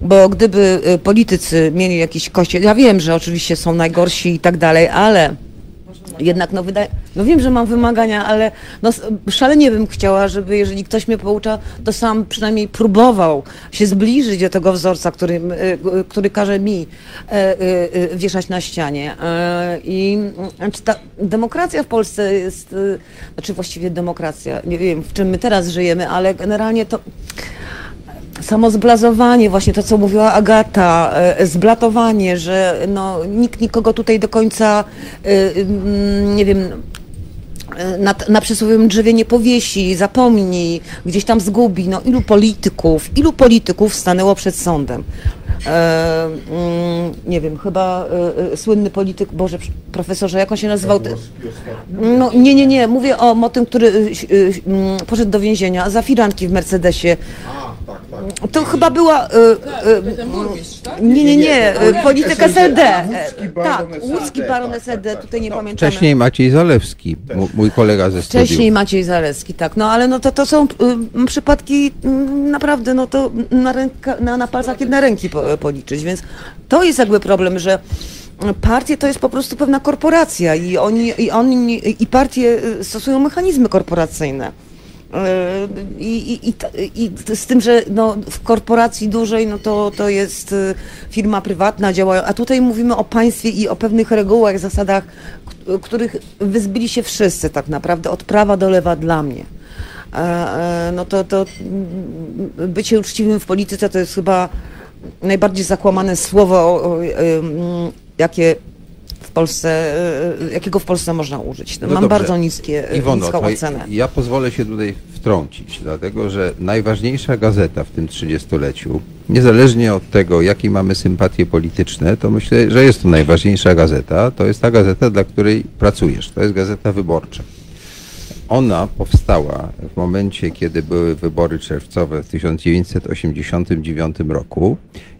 Bo gdyby e, politycy mieli jakiś kościel, ja wiem, że oczywiście są najgorsi i tak dalej, ale jednak no wydaje, no wiem, że mam wymagania, ale no szalenie bym chciała, żeby jeżeli ktoś mnie poucza, to sam przynajmniej próbował się zbliżyć do tego wzorca, który, y, y, który każe mi e, y, wieszać na ścianie. E, I znaczy ta demokracja w Polsce jest, znaczy właściwie demokracja, nie wiem w czym my teraz żyjemy, ale generalnie to samo zblazowanie, właśnie to, co mówiła Agata, e, zblatowanie, że no, nikt nikogo tutaj do końca, e, mm, nie wiem, e, na, na przysłowiowym drzewie nie powiesi, zapomni, gdzieś tam zgubi. No, ilu polityków, ilu polityków stanęło przed sądem? E, mm, nie wiem, chyba e, e, słynny polityk, Boże, profesorze, jak on się nazywał? No, nie, nie, nie, mówię o, o tym, który mm, poszedł do więzienia za firanki w Mercedesie. To chyba była. y, y, Nie, nie, nie, y, polityk SLD. Łódzki baron Tak, łódzki baron tak, tak, SLD, tak, tutaj nie tak. pamiętamy. Wcześniej Maciej Zalewski, mój kolega ze studiów. Wcześniej Maciej Zaleski, tak. No ale no to, to są y, przypadki naprawdę, no to na, ręka, na, na palcach jednej ręki po, policzyć, więc to jest jakby problem, że partie to jest po prostu pewna korporacja i oni, i oni, i partie stosują mechanizmy korporacyjne. Y, I, i, i, I z tym, że no, w korporacji dużej no to, to jest y, firma prywatna, działają, a tutaj mówimy o państwie i o pewnych regułach, zasadach, których wyzbyli się wszyscy tak naprawdę, od prawa do lewa dla mnie. E, e, No to, to mm, bycie uczciwym w polityce to jest chyba najbardziej zakłamane słowo, jakie w Polsce, e, jakiego w Polsce można użyć. No Mam dobrze. bardzo niskie, e, Iwono, niską ocenę. ja pozwolę się tutaj wtrącić, dlatego że najważniejsza gazeta w tym trzydziestoleciu, niezależnie od tego, jakie mamy sympatie polityczne, to myślę, że jest to najważniejsza gazeta, to jest ta gazeta, dla której pracujesz. To jest gazeta wyborcza. Ona powstała w momencie, kiedy były wybory czerwcowe w 1989 roku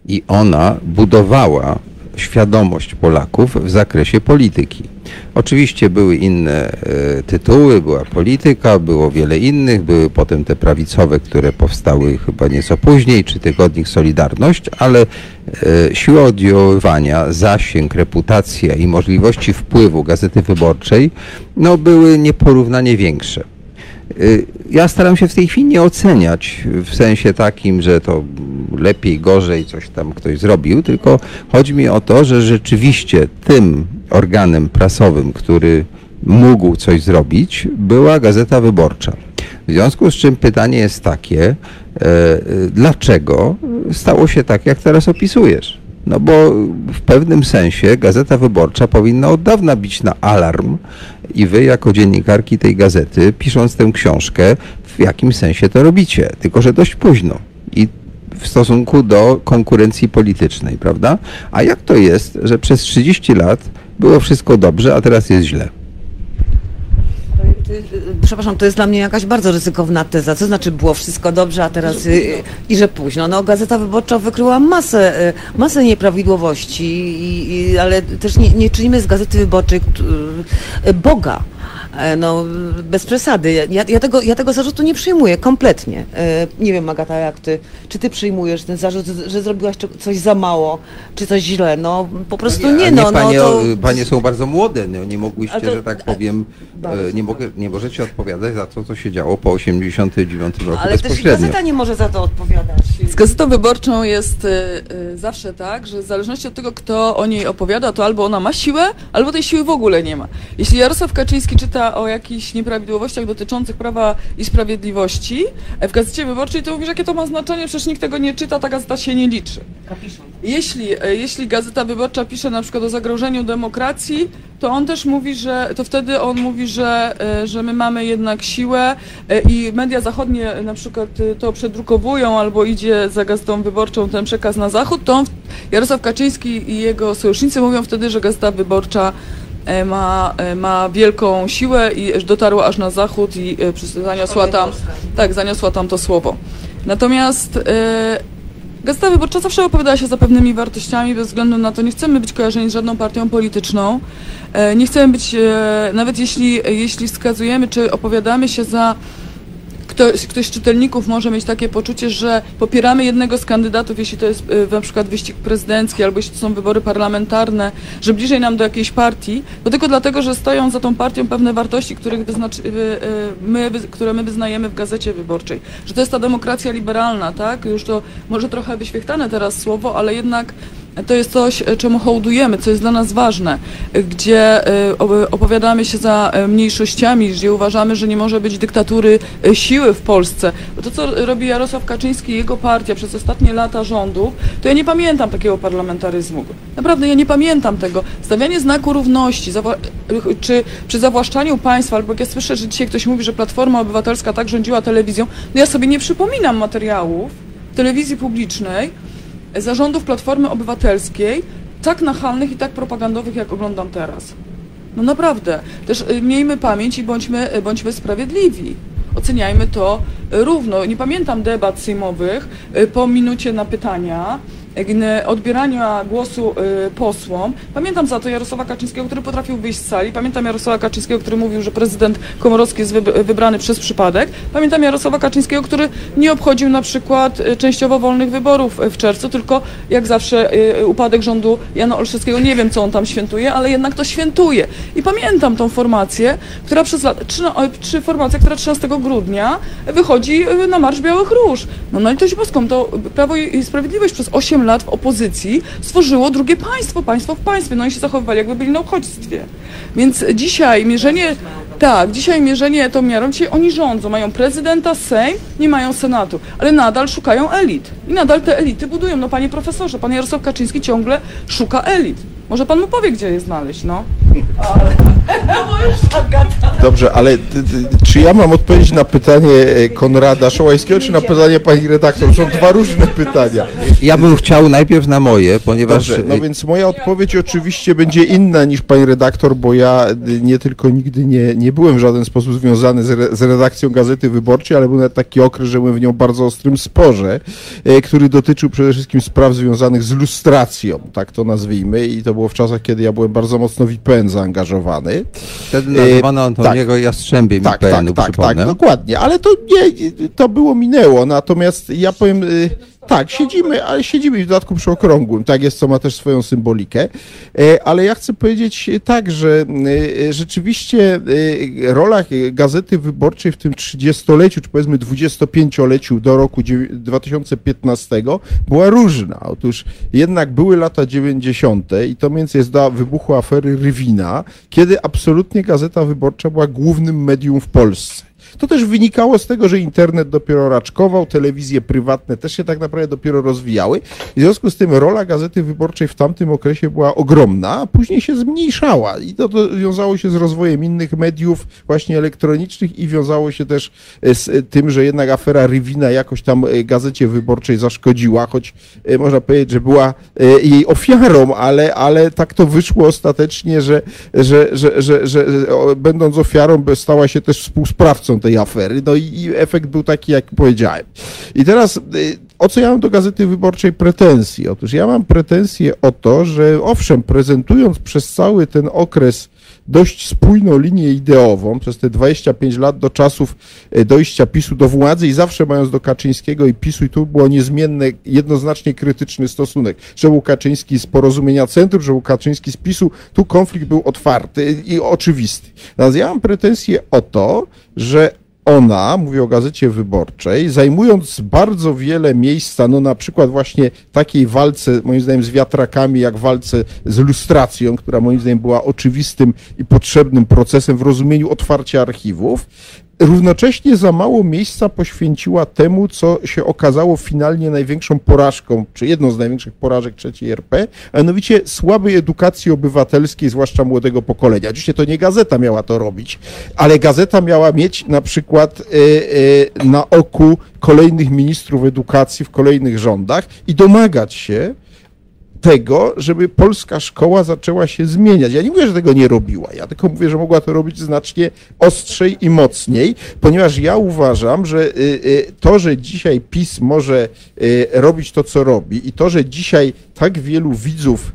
i ona budowała świadomość Polaków w zakresie polityki. Oczywiście były inne e, tytuły, była polityka, było wiele innych, były potem te prawicowe, które powstały chyba nieco później, czy tygodnik Solidarność, ale e, siła oddziaływania, zasięg, reputacja i możliwości wpływu Gazety Wyborczej no, były nieporównanie większe. Y, Ja staram się w tej chwili nie oceniać w sensie takim, że to lepiej, gorzej coś tam ktoś zrobił, tylko chodzi mi o to, że rzeczywiście tym organem prasowym, który mógł coś zrobić, była Gazeta Wyborcza. W związku z czym pytanie jest takie, e, dlaczego stało się tak, jak teraz opisujesz? No bo w pewnym sensie Gazeta Wyborcza powinna od dawna bić na alarm i wy jako dziennikarki tej gazety, pisząc tę książkę, w jakimś sensie to robicie, tylko że dość późno i w stosunku do konkurencji politycznej, prawda? A jak to jest, że przez 30 lat było wszystko dobrze, a teraz jest źle? Ty- Przepraszam, to jest dla mnie jakaś bardzo ryzykowna teza. Co znaczy było wszystko dobrze, a teraz y, i że późno? No, Gazeta Wyborcza wykryła masę, y, masę nieprawidłowości, i, i, ale też nie, nie czynimy z Gazety Wyborczej y, Boga. E, No, bez przesady. Ja, ja, tego, ja tego zarzutu nie przyjmuję kompletnie. E, Nie wiem, Agata, jak ty, czy ty przyjmujesz ten zarzut, że zrobiłaś coś za mało, czy coś źle? No, po prostu nie, A no, panie, no to... panie są bardzo młode, no, nie mogłyście, to- że tak powiem, e, nie, mogę, nie możecie odpowiadać za to, co się działo po 89 roku Ale też gazeta nie może za to odpowiadać. Z gazetą wyborczą jest zawsze tak, że w zależności od tego, kto o niej opowiada, to albo ona ma siłę, albo tej siły w ogóle nie ma. Jeśli Jarosław Kaczyński czyta o jakichś nieprawidłowościach dotyczących prawa i sprawiedliwości w gazecie wyborczej, to mówisz, jakie to ma znaczenie, przecież nikt tego nie czyta, ta gazeta się nie liczy. Jeśli, e, jeśli Gazeta Wyborcza pisze na przykład o zagrożeniu demokracji, to on też mówi, że to wtedy on mówi, że, e, że my mamy jednak siłę e, i media zachodnie na przykład to przedrukowują albo idzie za Gazetą Wyborczą ten przekaz na zachód, to Jarosław Kaczyński i jego sojusznicy mówią wtedy, że Gazeta Wyborcza ma, e, ma wielką siłę i dotarła aż na zachód i e, zaniosła tam, tak, zaniosła tam to słowo. Natomiast e, Gazeta Wyborcza zawsze opowiadała się za pewnymi wartościami, bez względu na to nie chcemy być kojarzeni z żadną partią polityczną. E, Nie chcemy być, e, nawet jeśli, jeśli wskazujemy, czy opowiadamy się za ktoś, ktoś z czytelników może mieć takie poczucie, że popieramy jednego z kandydatów, jeśli to jest e, na przykład wyścig prezydencki, albo jeśli to są wybory parlamentarne, że bliżej nam do jakiejś partii, to tylko dlatego, że stoją za tą partią pewne wartości, których wyznaczy, wy- e, my, które my wyznajemy w gazecie wyborczej. Że to jest ta demokracja liberalna, tak? Już to może trochę wyświechtane teraz słowo, ale jednak to jest coś, e, czemu hołdujemy, co jest dla nas ważne, e, gdzie e, opowiadamy się za mniejszościami, gdzie uważamy, że nie może być dyktatury siły w Polsce. Bo to, co robi Jarosław Kaczyński i jego partia przez ostatnie lata rządów, to ja nie pamiętam takiego parlamentaryzmu. Naprawdę, ja nie pamiętam tego. Stawianie znaku równości, czy przy zawłaszczaniu państwa, albo jak ja słyszę, że dzisiaj ktoś mówi, że Platforma Obywatelska tak rządziła telewizją, no ja sobie nie przypominam materiałów telewizji publicznej, zarządów Platformy Obywatelskiej tak nachalnych i tak propagandowych, jak oglądam teraz. No naprawdę. Też y, miejmy pamięć i bądźmy, y, bądźmy sprawiedliwi. Oceniajmy to równo. Nie pamiętam debat sejmowych y, po minucie na pytania, odbierania głosu y, posłom. Pamiętam za to Jarosława Kaczyńskiego, który potrafił wyjść z sali. Pamiętam Jarosława Kaczyńskiego, który mówił, że prezydent Komorowski jest wyb- wybrany przez przypadek. Pamiętam Jarosława Kaczyńskiego, który nie obchodził na przykład y, częściowo wolnych wyborów y, w czerwcu, tylko jak zawsze upadek rządu Jana Olszewskiego. Nie wiem, co on tam świętuje, ale jednak to świętuje. I pamiętam tą formację, która przez lat, czy, no, czy formacja, która 13 grudnia wychodzi na Marsz Białych Róż. No, no i to się boską, to Prawo i Sprawiedliwość przez 8 lat w opozycji stworzyło drugie państwo, państwo w państwie. No i się zachowywali, jakby byli na uchodźstwie. Więc dzisiaj mierzenie, tak, dzisiaj mierzenie tą miarą, dzisiaj oni rządzą, mają prezydenta, Sejm, nie mają Senatu, ale nadal szukają elit. I nadal te elity budują. No panie profesorze, pan Jarosław Kaczyński ciągle szuka elit. Może pan mu powie, gdzie je znaleźć, no. Dobrze, ale ty, ty, czy ja mam odpowiedzieć na pytanie e, Konrada Szołajskiego, czy na pytanie pani redaktor? Są dwa różne pytania. Ja bym chciał najpierw na moje, ponieważ Dobrze, no e, więc moja odpowiedź oczywiście będzie inna niż pani redaktor, bo ja y, nie tylko nigdy nie, nie byłem w żaden sposób związany z, re, z redakcją Gazety Wyborczej, ale był nawet taki okres, że byłem w nią bardzo ostrym sporze, e, który dotyczył przede wszystkim spraw związanych z lustracją, tak to nazwijmy i to było w czasach, kiedy ja byłem bardzo mocno w IPN zaangażowany. Wtedy nazywano e, Antoniego Jastrzębiem Tak, IPN-u, tak, tak, tak, dokładnie, ale to nie, to było minęło, natomiast ja powiem, y, tak, siedzimy, ale siedzimy w dodatku przy okrągłym, tak jest, co ma też swoją symbolikę, E, ale ja chcę powiedzieć tak, że y, rzeczywiście y, rola Gazety Wyborczej w tym 30-leciu, czy powiedzmy 25-leciu do roku dziewię- 2015 była różna. Otóż jednak były lata 90. i to więcej jest do wybuchu afery Rywina, kiedy absolutnie Gazeta Wyborcza była głównym medium w Polsce. To też wynikało z tego, że internet dopiero raczkował, telewizje prywatne też się tak naprawdę dopiero rozwijały. W związku z tym rola Gazety Wyborczej w tamtym okresie była ogromna, a później się zmniejszała. I to, to wiązało się z rozwojem innych mediów, właśnie elektronicznych i wiązało się też e, z e, tym, że jednak afera Rywina jakoś tam e, Gazecie Wyborczej zaszkodziła, choć można powiedzieć, że była jej ofiarą, ale, ale tak to wyszło ostatecznie, że, że, że, że, że o, będąc ofiarą stała się też współsprawcą tej afery, no i, efekt był taki, jak powiedziałem. I teraz y, o co ja mam do Gazety Wyborczej pretensje? Otóż ja mam pretensje o to, że owszem, prezentując przez cały ten okres dość spójną linię ideową przez te 25 lat do czasów e, dojścia PiSu do władzy i zawsze mając do Kaczyńskiego i PiSu i tu było niezmienny, jednoznacznie krytyczny stosunek, że był Kaczyński z porozumienia centrum, że był Kaczyński z PiSu, tu konflikt był otwarty i oczywisty. Natomiast ja mam pretensje o to, że ona, mówię o Gazecie Wyborczej, zajmując bardzo wiele miejsca, no na przykład właśnie takiej walce, moim zdaniem, z wiatrakami, jak walce z lustracją, która moim zdaniem była oczywistym i potrzebnym procesem w rozumieniu otwarcia archiwów, równocześnie za mało miejsca poświęciła temu, co się okazało finalnie największą porażką, czy jedną z największych porażek trzeciej RP, a mianowicie słabej edukacji obywatelskiej, zwłaszcza młodego pokolenia. Oczywiście to nie gazeta miała to robić, ale gazeta miała mieć na przykład y, y, na oku kolejnych ministrów edukacji w kolejnych rządach i domagać się, tego, żeby polska szkoła zaczęła się zmieniać. Ja nie mówię, że tego nie robiła, ja tylko mówię, że mogła to robić znacznie ostrzej i mocniej, ponieważ ja uważam, że y, y, to, że dzisiaj PiS może y, robić to, co robi i to, że dzisiaj tak wielu widzów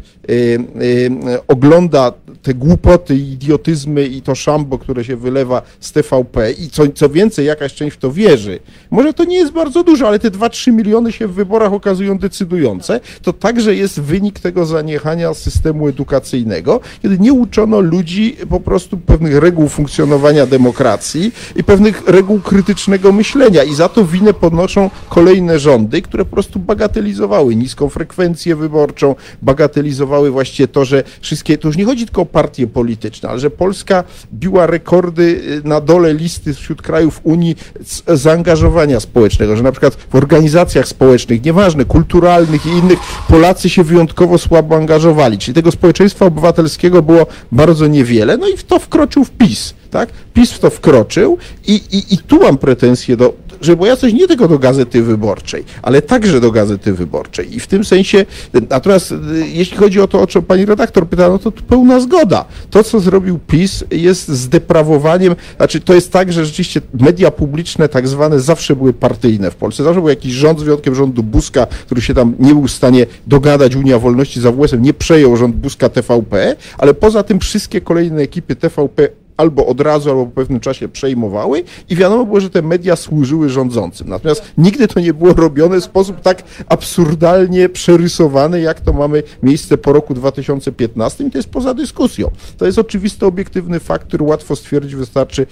ogląda te głupoty, idiotyzmy i to szambo, które się wylewa z TVP i co, co więcej, jakaś część w to wierzy, może to nie jest bardzo dużo, ale te 2-3 miliony się w wyborach okazują decydujące, to także jest wynik tego zaniechania systemu edukacyjnego, kiedy nie uczono ludzi po prostu pewnych reguł funkcjonowania demokracji i pewnych reguł krytycznego myślenia. I za to winę podnoszą kolejne rządy, które po prostu bagatelizowały niską frekwencję wyborczą, bagatelizowały właściwie to, że wszystkie, to już nie chodzi tylko o partie polityczne, ale że Polska biła rekordy y, na dole listy wśród krajów Unii zaangażowania społecznego, że na przykład w organizacjach społecznych, nieważne, kulturalnych i innych, Polacy się wyjątkowo słabo angażowali, czyli tego społeczeństwa obywatelskiego było bardzo niewiele, no i w to wkroczył wpis tak? PiS w to wkroczył i, i, i tu mam pretensje do, że ja coś nie tylko do Gazety Wyborczej, ale także do Gazety Wyborczej. I w tym sensie, natomiast y, jeśli chodzi o to, o czym pani redaktor pyta, no to pełna zgoda. To, co zrobił PiS jest zdeprawowaniem, znaczy to jest tak, że rzeczywiście media publiczne tak zwane zawsze były partyjne w Polsce. Zawsze był jakiś rząd z wyjątkiem rządu Buzka, który się tam nie był w stanie dogadać, Unia Wolności za WS-em nie przejął rząd Buzka TVP, ale poza tym wszystkie kolejne ekipy TVP albo od razu, albo po pewnym czasie przejmowały i wiadomo było, że te media służyły rządzącym. Natomiast nigdy to nie było robione w sposób tak absurdalnie przerysowany, jak to mamy miejsce po roku 2015 i to jest poza dyskusją. To jest oczywisty, obiektywny fakt, który łatwo stwierdzić, wystarczy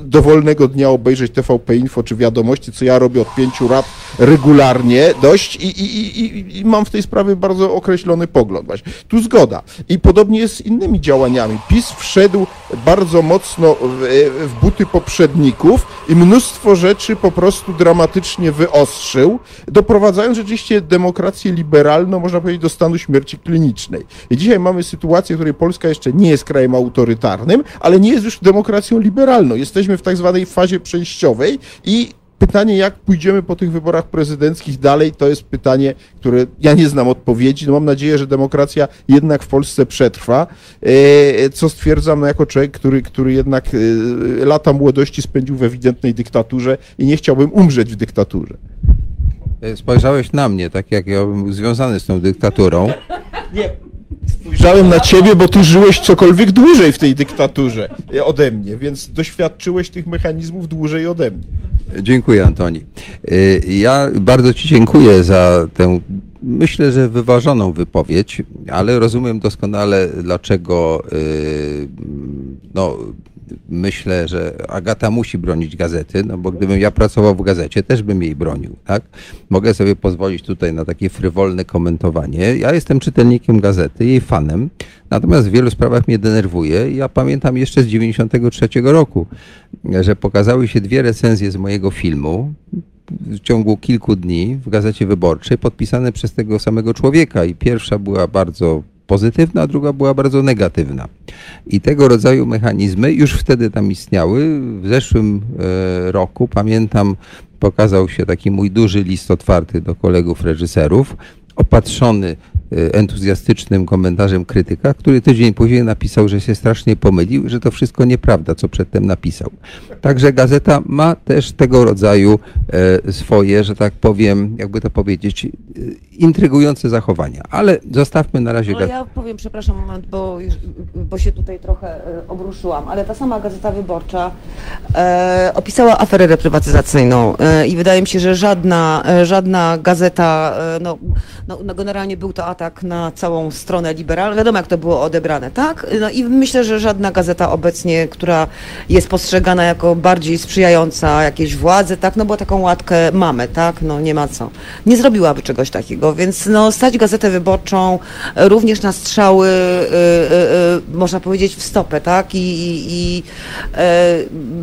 dowolnego dnia obejrzeć TVP Info czy wiadomości, co ja robię od pięciu lat regularnie dość i, i, i, i mam w tej sprawie bardzo określony pogląd. Tu zgoda. I podobnie jest z innymi działaniami. PiS wszedł bardzo mocno mocno w buty poprzedników i mnóstwo rzeczy po prostu dramatycznie wyostrzył, doprowadzając rzeczywiście demokrację liberalną, można powiedzieć, do stanu śmierci klinicznej. I dzisiaj mamy sytuację, w której Polska jeszcze nie jest krajem autorytarnym, ale nie jest już demokracją liberalną. Jesteśmy w tak zwanej fazie przejściowej i pytanie, jak pójdziemy po tych wyborach prezydenckich dalej, to jest pytanie, które ja nie znam odpowiedzi. No mam nadzieję, że demokracja jednak w Polsce przetrwa, e, co stwierdzam no, jako człowiek, który, który jednak e, lata młodości spędził w ewidentnej dyktaturze i nie chciałbym umrzeć w dyktaturze. E, spojrzałeś na mnie, tak jak ja bym związany z tą dyktaturą. Nie, spojrzałem na ciebie, bo ty żyłeś cokolwiek dłużej w tej dyktaturze ode mnie, więc doświadczyłeś tych mechanizmów dłużej ode mnie. Dziękuję, Antoni. Y, ja bardzo Ci dziękuję za tę, myślę, że wyważoną wypowiedź, ale rozumiem doskonale, dlaczego y, no, myślę, że Agata musi bronić gazety, no bo gdybym ja pracował w gazecie, też bym jej bronił, tak? Mogę sobie pozwolić tutaj na takie frywolne komentowanie. Ja jestem czytelnikiem gazety, jej fanem, natomiast w wielu sprawach mnie denerwuje. Ja pamiętam jeszcze z 93 roku, że pokazały się dwie recenzje z mojego filmu, w ciągu kilku dni w Gazecie Wyborczej podpisane przez tego samego człowieka i pierwsza była bardzo pozytywna, a druga była bardzo negatywna. I tego rodzaju mechanizmy już wtedy tam istniały. W zeszłym e, roku, pamiętam, pokazał się taki mój duży list otwarty do kolegów reżyserów, opatrzony entuzjastycznym komentarzem krytyka, który tydzień później napisał, że się strasznie pomylił, że to wszystko nieprawda, co przedtem napisał. Także gazeta ma też tego rodzaju e, swoje, że tak powiem, jakby to powiedzieć, e, intrygujące zachowania. Ale zostawmy na razie No gazetę. ja powiem, przepraszam moment, bo, bo się tutaj trochę e, obruszyłam, ale ta sama Gazeta Wyborcza e, opisała aferę reprywatyzacyjną e, i wydaje mi się, że żadna, e, żadna gazeta, e, no, no, no generalnie był to atak na całą stronę liberalną, wiadomo jak to było odebrane, tak? No i myślę, że żadna gazeta obecnie, która jest postrzegana jako bardziej sprzyjająca jakiejś władzy, tak? No bo taką łatkę mamy, tak? No nie ma co. Nie zrobiłaby czegoś takiego, więc no stać Gazetę Wyborczą również na strzały, e, e, e, można powiedzieć, w stopę, tak? I, e,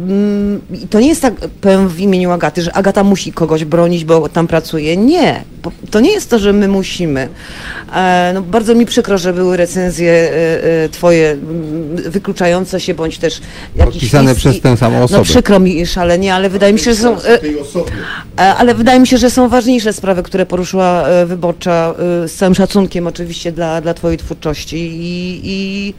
mm, i to nie jest tak, powiem w imieniu Agaty, że Agata musi kogoś bronić, bo tam pracuje. Nie. To nie jest to, że my musimy. E, no, bardzo mi przykro, że były recenzje e, e, twoje wykluczające się, bądź też jakieś Podpisane przez tę samą No osobę. przykro mi szalenie, ale wydaje mi się, że są... Ale wydaje mi się, że są ważniejsze sprawy, które poruszyła wyborcza, z całym szacunkiem oczywiście dla, dla Twojej twórczości. I, i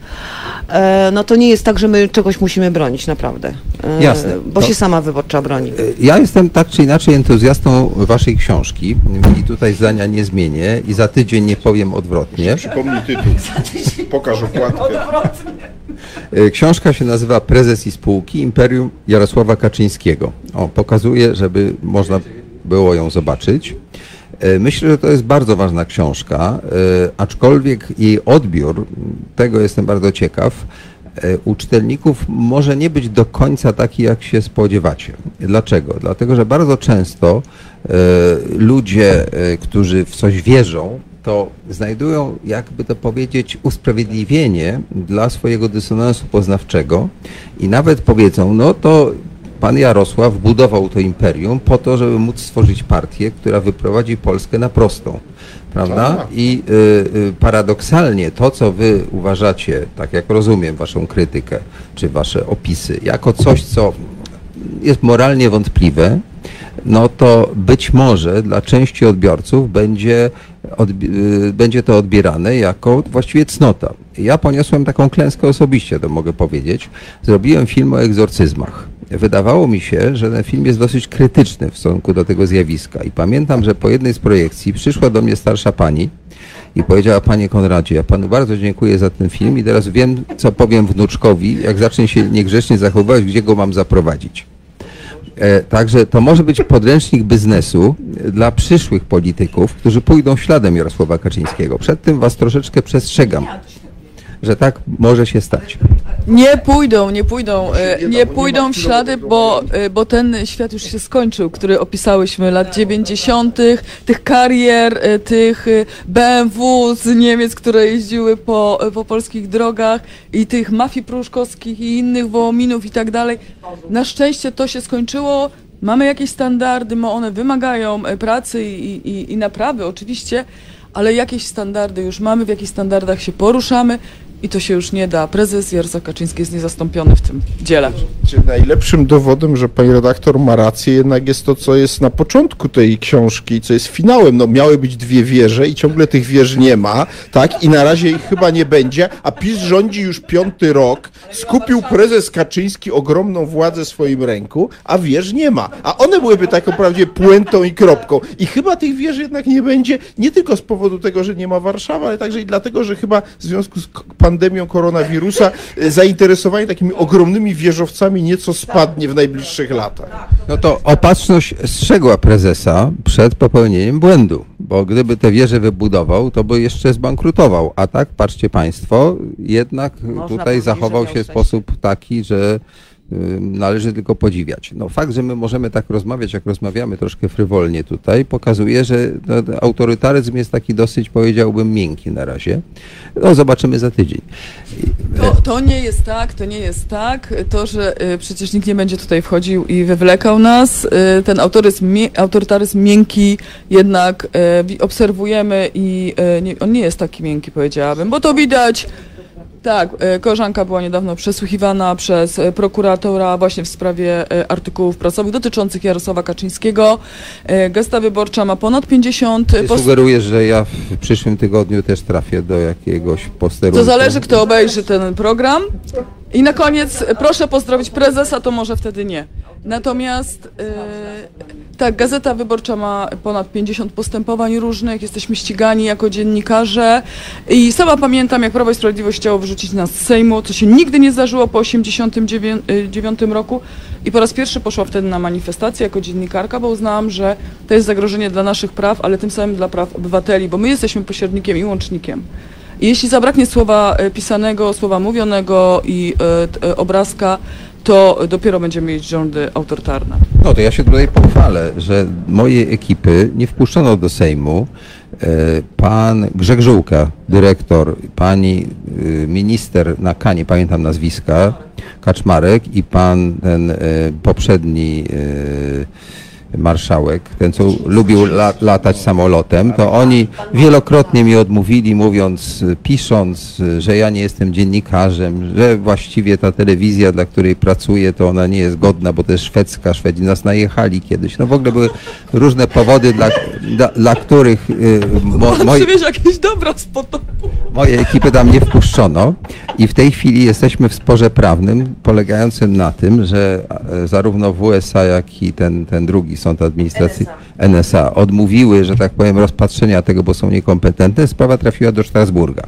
no to nie jest tak, że my czegoś musimy bronić, naprawdę. Jasne. Bo To- się sama wyborcza broni. Ja jestem tak czy inaczej entuzjastą waszej książki i tutaj zdania nie zmienię i za tydzień nie powiem odwrotnie. Przypomnij tytuł. (laughs) Pokaż okładkę. E, Książka się nazywa Prezes i spółki Imperium Jarosława Kaczyńskiego. O, pokazuję, żeby można było ją zobaczyć. E, Myślę, że to jest bardzo ważna książka, e, aczkolwiek jej odbiór, tego jestem bardzo ciekaw, u czytelników może nie być do końca taki, jak się spodziewacie. Dlaczego? Dlatego, że bardzo często e, ludzie, e, którzy w coś wierzą, to znajdują, jakby to powiedzieć, usprawiedliwienie dla swojego dysonansu poznawczego i nawet powiedzą, no to pan Jarosław budował to imperium po to, żeby móc stworzyć partię, która wyprowadzi Polskę na prostą. Prawda? Tak. I y, y, paradoksalnie to, co wy uważacie, tak jak rozumiem waszą krytykę, czy wasze opisy, jako coś, co jest moralnie wątpliwe, no to być może dla części odbiorców będzie, odbi- y, będzie to odbierane jako właściwie cnota. Ja poniosłem taką klęskę osobiście, to mogę powiedzieć. Zrobiłem film o egzorcyzmach. Wydawało mi się, że ten film jest dosyć krytyczny w stosunku do tego zjawiska. I pamiętam, że po jednej z projekcji przyszła do mnie starsza pani i powiedziała, panie Konradzie, ja panu bardzo dziękuję za ten film i teraz wiem, co powiem wnuczkowi, jak zacznie się niegrzecznie zachowywać, gdzie go mam zaprowadzić. E, Także to może być podręcznik biznesu e, dla przyszłych polityków, którzy pójdą śladem Jarosława Kaczyńskiego. Przed tym was troszeczkę przestrzegam, że tak może się stać. Nie pójdą, nie pójdą, e, nie bo pójdą w ślady, bo, e, bo ten świat już się skończył, który opisałyśmy lat 90., tych karier, e, tych BMW z Niemiec, które jeździły po, po polskich drogach i tych mafii pruszkowskich i innych wołominów i tak dalej. Na szczęście to się skończyło. Mamy jakieś standardy, mo- one wymagają pracy i, i, i naprawy oczywiście, ale jakieś standardy już mamy, w jakich standardach się poruszamy i to się już nie da. Prezes Jarosław Kaczyński jest niezastąpiony w tym dziele. Czy najlepszym dowodem, że pani redaktor ma rację, jednak jest to, co jest na początku tej książki, co jest finałem. No, miały być dwie wieże i ciągle tych wież nie ma, tak? I na razie ich chyba nie będzie, a PiS rządzi już piąty rok, skupił prezes Kaczyński ogromną władzę w swoim ręku, a wież nie ma. A one byłyby taką prawdzie puentą i kropką. I chyba tych wież jednak nie będzie, nie tylko z powodu tego, że nie ma Warszawy, ale także i dlatego, że chyba w związku z k- pandemią koronawirusa e, zainteresowanie takimi ogromnymi wieżowcami nieco spadnie w najbliższych latach. No to opatrzność strzegła prezesa przed popełnieniem błędu, bo gdyby te wieże wybudował, to by jeszcze zbankrutował. A tak, patrzcie Państwo, jednak Można tutaj zachował się sposób taki, że należy tylko podziwiać. No fakt, że my możemy tak rozmawiać, jak rozmawiamy troszkę frywolnie tutaj, pokazuje, że no, autorytaryzm jest taki dosyć, powiedziałbym, miękki na razie. No zobaczymy za tydzień. To, to nie jest tak, to nie jest tak. To, że y, przecież nikt nie będzie tutaj wchodził i wywlekał nas. Y, ten autoryzm, autorytaryzm miękki jednak y, obserwujemy i y, on nie jest taki miękki, powiedziałabym, bo to widać. Tak, e, koleżanka była niedawno przesłuchiwana przez e, prokuratora właśnie w sprawie e, artykułów prasowych dotyczących Jarosława Kaczyńskiego. Gesta wyborcza ma ponad 50 Ty post- sugerujesz, że ja w przyszłym tygodniu też trafię do jakiegoś posterunku. To zależy, kto obejrzy ten program. I na koniec e, proszę pozdrowić prezesa, to może wtedy nie. Natomiast e, tak, Gazeta Wyborcza ma ponad 50 postępowań różnych, jesteśmy ścigani jako dziennikarze i sama pamiętam, jak Prawo i Sprawiedliwość chciało wyrzucić nas z Sejmu, co się nigdy nie zdarzyło po 1989 roku i po raz pierwszy poszła wtedy na manifestację jako dziennikarka, bo uznałam, że to jest zagrożenie dla naszych praw, ale tym samym dla praw obywateli, bo my jesteśmy pośrednikiem i łącznikiem. Jeśli zabraknie słowa e, pisanego, słowa mówionego i e, e, obrazka, to dopiero będziemy mieć rządy autorytarne. No to ja się tutaj pochwalę, że mojej ekipy nie wpuszczono do Sejmu. Pan Grzeg Żółka, dyrektor, pani minister na Kanie, pamiętam nazwiska, Kaczmarek i pan ten poprzedni marszałek, ten co lubił la, latać samolotem, to oni wielokrotnie mi odmówili, mówiąc, pisząc, że ja nie jestem dziennikarzem, że właściwie ta telewizja, dla której pracuję, to ona nie jest godna, bo to jest szwedzka, Szwedzi nas najechali kiedyś. No w ogóle były różne powody, dla, dla, dla których y, mo, Przywieź jakieś dobra z potopu. Mojej ekipy tam nie wpuszczono i w tej chwili jesteśmy w sporze prawnym polegającym na tym, że e, zarówno WSA, jak i ten, ten drugi sąd administracyjny NSA odmówiły, że tak powiem, rozpatrzenia tego, bo są niekompetentne. Sprawa trafiła do Strasburga.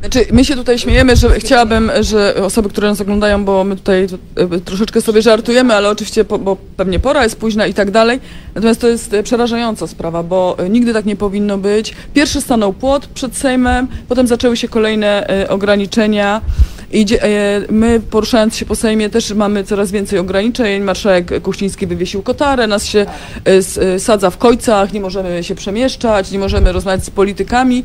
Znaczy, my się tutaj śmiejemy, że chciałabym, że osoby, które nas oglądają, bo my tutaj e, troszeczkę sobie żartujemy, ale oczywiście, po, bo pewnie pora jest późna i tak dalej. Natomiast to jest e, przerażająca sprawa, bo nigdy tak nie powinno być. Pierwszy stanął płot przed Sejmem, potem zaczęły się kolejne e, ograniczenia. I dzie- e, my poruszając się po Sejmie też mamy coraz więcej ograniczeń. Marszałek Kuchciński wywiesił kotarę, nas się sadza w kojcach, nie możemy się przemieszczać, nie możemy rozmawiać z politykami.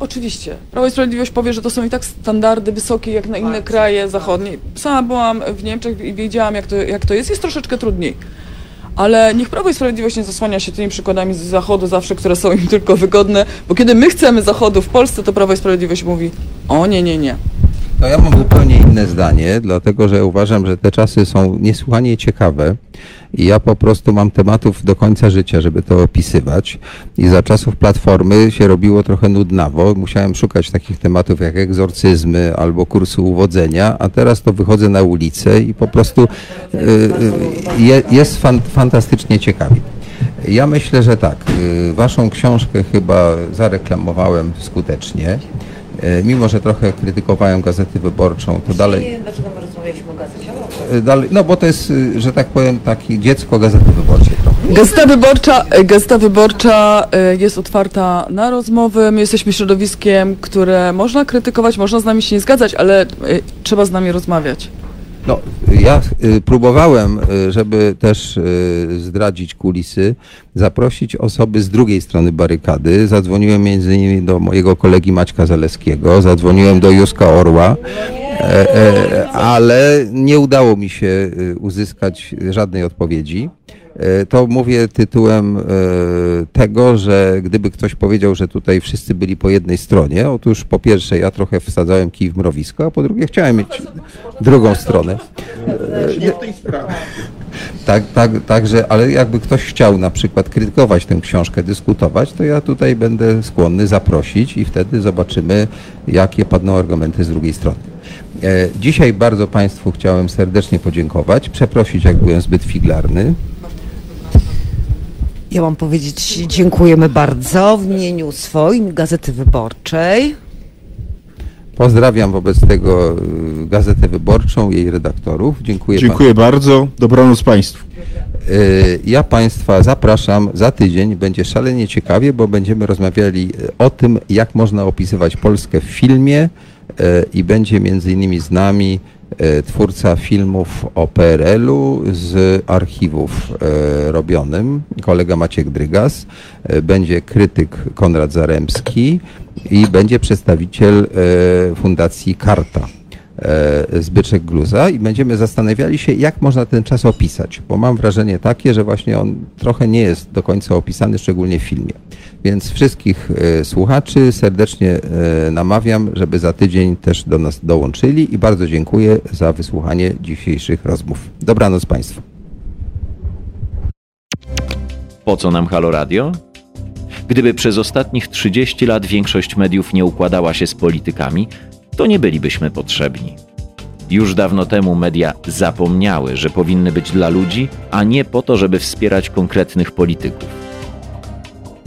Oczywiście. Prawo i Sprawiedliwość powie, że to są i tak standardy wysokie jak na inne kraje zachodnie. Sama byłam w Niemczech i wiedziałam, jak to, jak to jest. Jest troszeczkę trudniej. Ale niech Prawo i Sprawiedliwość nie zasłania się tymi przykładami z Zachodu zawsze, które są im tylko wygodne, bo kiedy my chcemy Zachodu w Polsce, to Prawo i Sprawiedliwość mówi o nie, nie, nie. No ja mam zupełnie inne zdanie, dlatego że uważam, że te czasy są niesłychanie ciekawe i ja po prostu mam tematów do końca życia, żeby to opisywać i za czasów Platformy się robiło trochę nudnawo, musiałem szukać takich tematów jak egzorcyzmy albo kursy uwodzenia, a teraz to wychodzę na ulicę i po prostu y, y, je, jest fan, fantastycznie ciekawie. Ja myślę, że tak. y, Waszą książkę chyba zareklamowałem skutecznie. E, Mimo, że trochę krytykowałem gazetę wyborczą, to dalej, Nie wiem, dlaczego my rozmawialiśmy o gazecie. e, dalej, no bo to jest, y, że tak powiem, taki dziecko gazety wyborczej. Gazeta wyborcza, e, gazeta wyborcza e, jest otwarta na rozmowy. My jesteśmy środowiskiem, które można krytykować, można z nami się nie zgadzać, ale e, trzeba z nami rozmawiać. No, ja y, próbowałem, y, żeby też y, zdradzić kulisy, zaprosić osoby z drugiej strony barykady. Zadzwoniłem między innymi do mojego kolegi Maćka Zaleskiego, zadzwoniłem do Józka Orła, e, e, ale nie udało mi się uzyskać żadnej odpowiedzi. E, To mówię tytułem e, tego, że gdyby ktoś powiedział, że tutaj wszyscy byli po jednej stronie, otóż po pierwsze ja trochę wsadzałem kij w mrowisko, a po drugie chciałem mieć drugą stronę. Nie w tej sprawie. Tak, tak, także, ale jakby ktoś chciał na przykład krytykować tę książkę, dyskutować, to ja tutaj będę skłonny zaprosić i wtedy zobaczymy, jakie padną argumenty z drugiej strony. E, Dzisiaj bardzo Państwu chciałem serdecznie podziękować, przeprosić, jak byłem zbyt figlarny. Ja mam powiedzieć dziękujemy bardzo w imieniu swoim Gazety Wyborczej. Pozdrawiam wobec tego y, Gazetę Wyborczą, jej redaktorów. Dziękuję. Dziękuję bardzo. Dobranoc Państwu. Y, Ja Państwa zapraszam za tydzień. Będzie szalenie ciekawie, bo będziemy rozmawiali y, o tym, jak można opisywać Polskę w filmie i będzie między innymi z nami twórca filmów o PRL-u z archiwów y, robionym, kolega Maciek Drygas, y, będzie krytyk Konrad Zaremski i będzie przedstawiciel Fundacji Karta. E, Zbyszek Gluza i będziemy zastanawiali się, jak można ten czas opisać, bo mam wrażenie takie, że właśnie on trochę nie jest do końca opisany, szczególnie w filmie. Więc wszystkich e, słuchaczy serdecznie e, namawiam, żeby za tydzień też do nas dołączyli i bardzo dziękuję za wysłuchanie dzisiejszych rozmów. Dobranoc Państwu. Po co nam Halo Radio? Gdyby przez ostatnich 30 lat większość mediów nie układała się z politykami, to nie bylibyśmy potrzebni. Już dawno temu media zapomniały, że powinny być dla ludzi, a nie po to, żeby wspierać konkretnych polityków.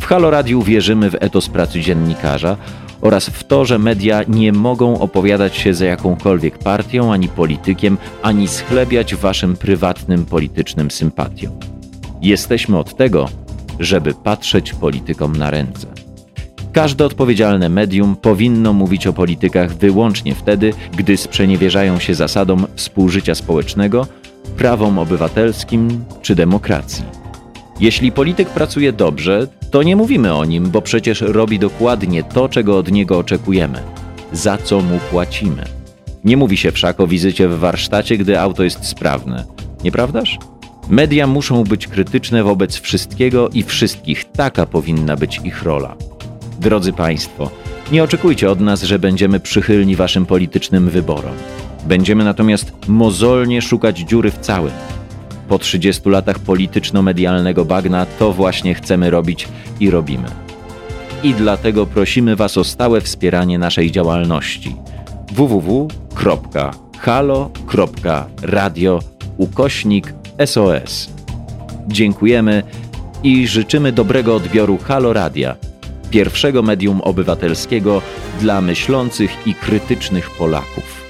W Halo Radiu wierzymy w etos pracy dziennikarza oraz w to, że media nie mogą opowiadać się za jakąkolwiek partią ani politykiem, ani schlebiać waszym prywatnym politycznym sympatiom. Jesteśmy od tego, żeby patrzeć politykom na ręce. Każde odpowiedzialne medium powinno mówić o politykach wyłącznie wtedy, gdy sprzeniewierzają się zasadom współżycia społecznego, prawom obywatelskim czy demokracji. Jeśli polityk pracuje dobrze, to nie mówimy o nim, bo przecież robi dokładnie to, czego od niego oczekujemy, za co mu płacimy. Nie mówi się wszak o wizycie w warsztacie, gdy auto jest sprawne, nieprawdaż? Media muszą być krytyczne wobec wszystkiego i wszystkich. Taka powinna być ich rola. Drodzy Państwo, nie oczekujcie od nas, że będziemy przychylni Waszym politycznym wyborom. Będziemy natomiast mozolnie szukać dziury w całym. Po 30 latach polityczno-medialnego bagna to właśnie chcemy robić i robimy. I dlatego prosimy Was o stałe wspieranie naszej działalności www.halo.radio ukośnik SOS. Dziękujemy i życzymy dobrego odbioru Halo Radia, pierwszego medium obywatelskiego dla myślących i krytycznych Polaków.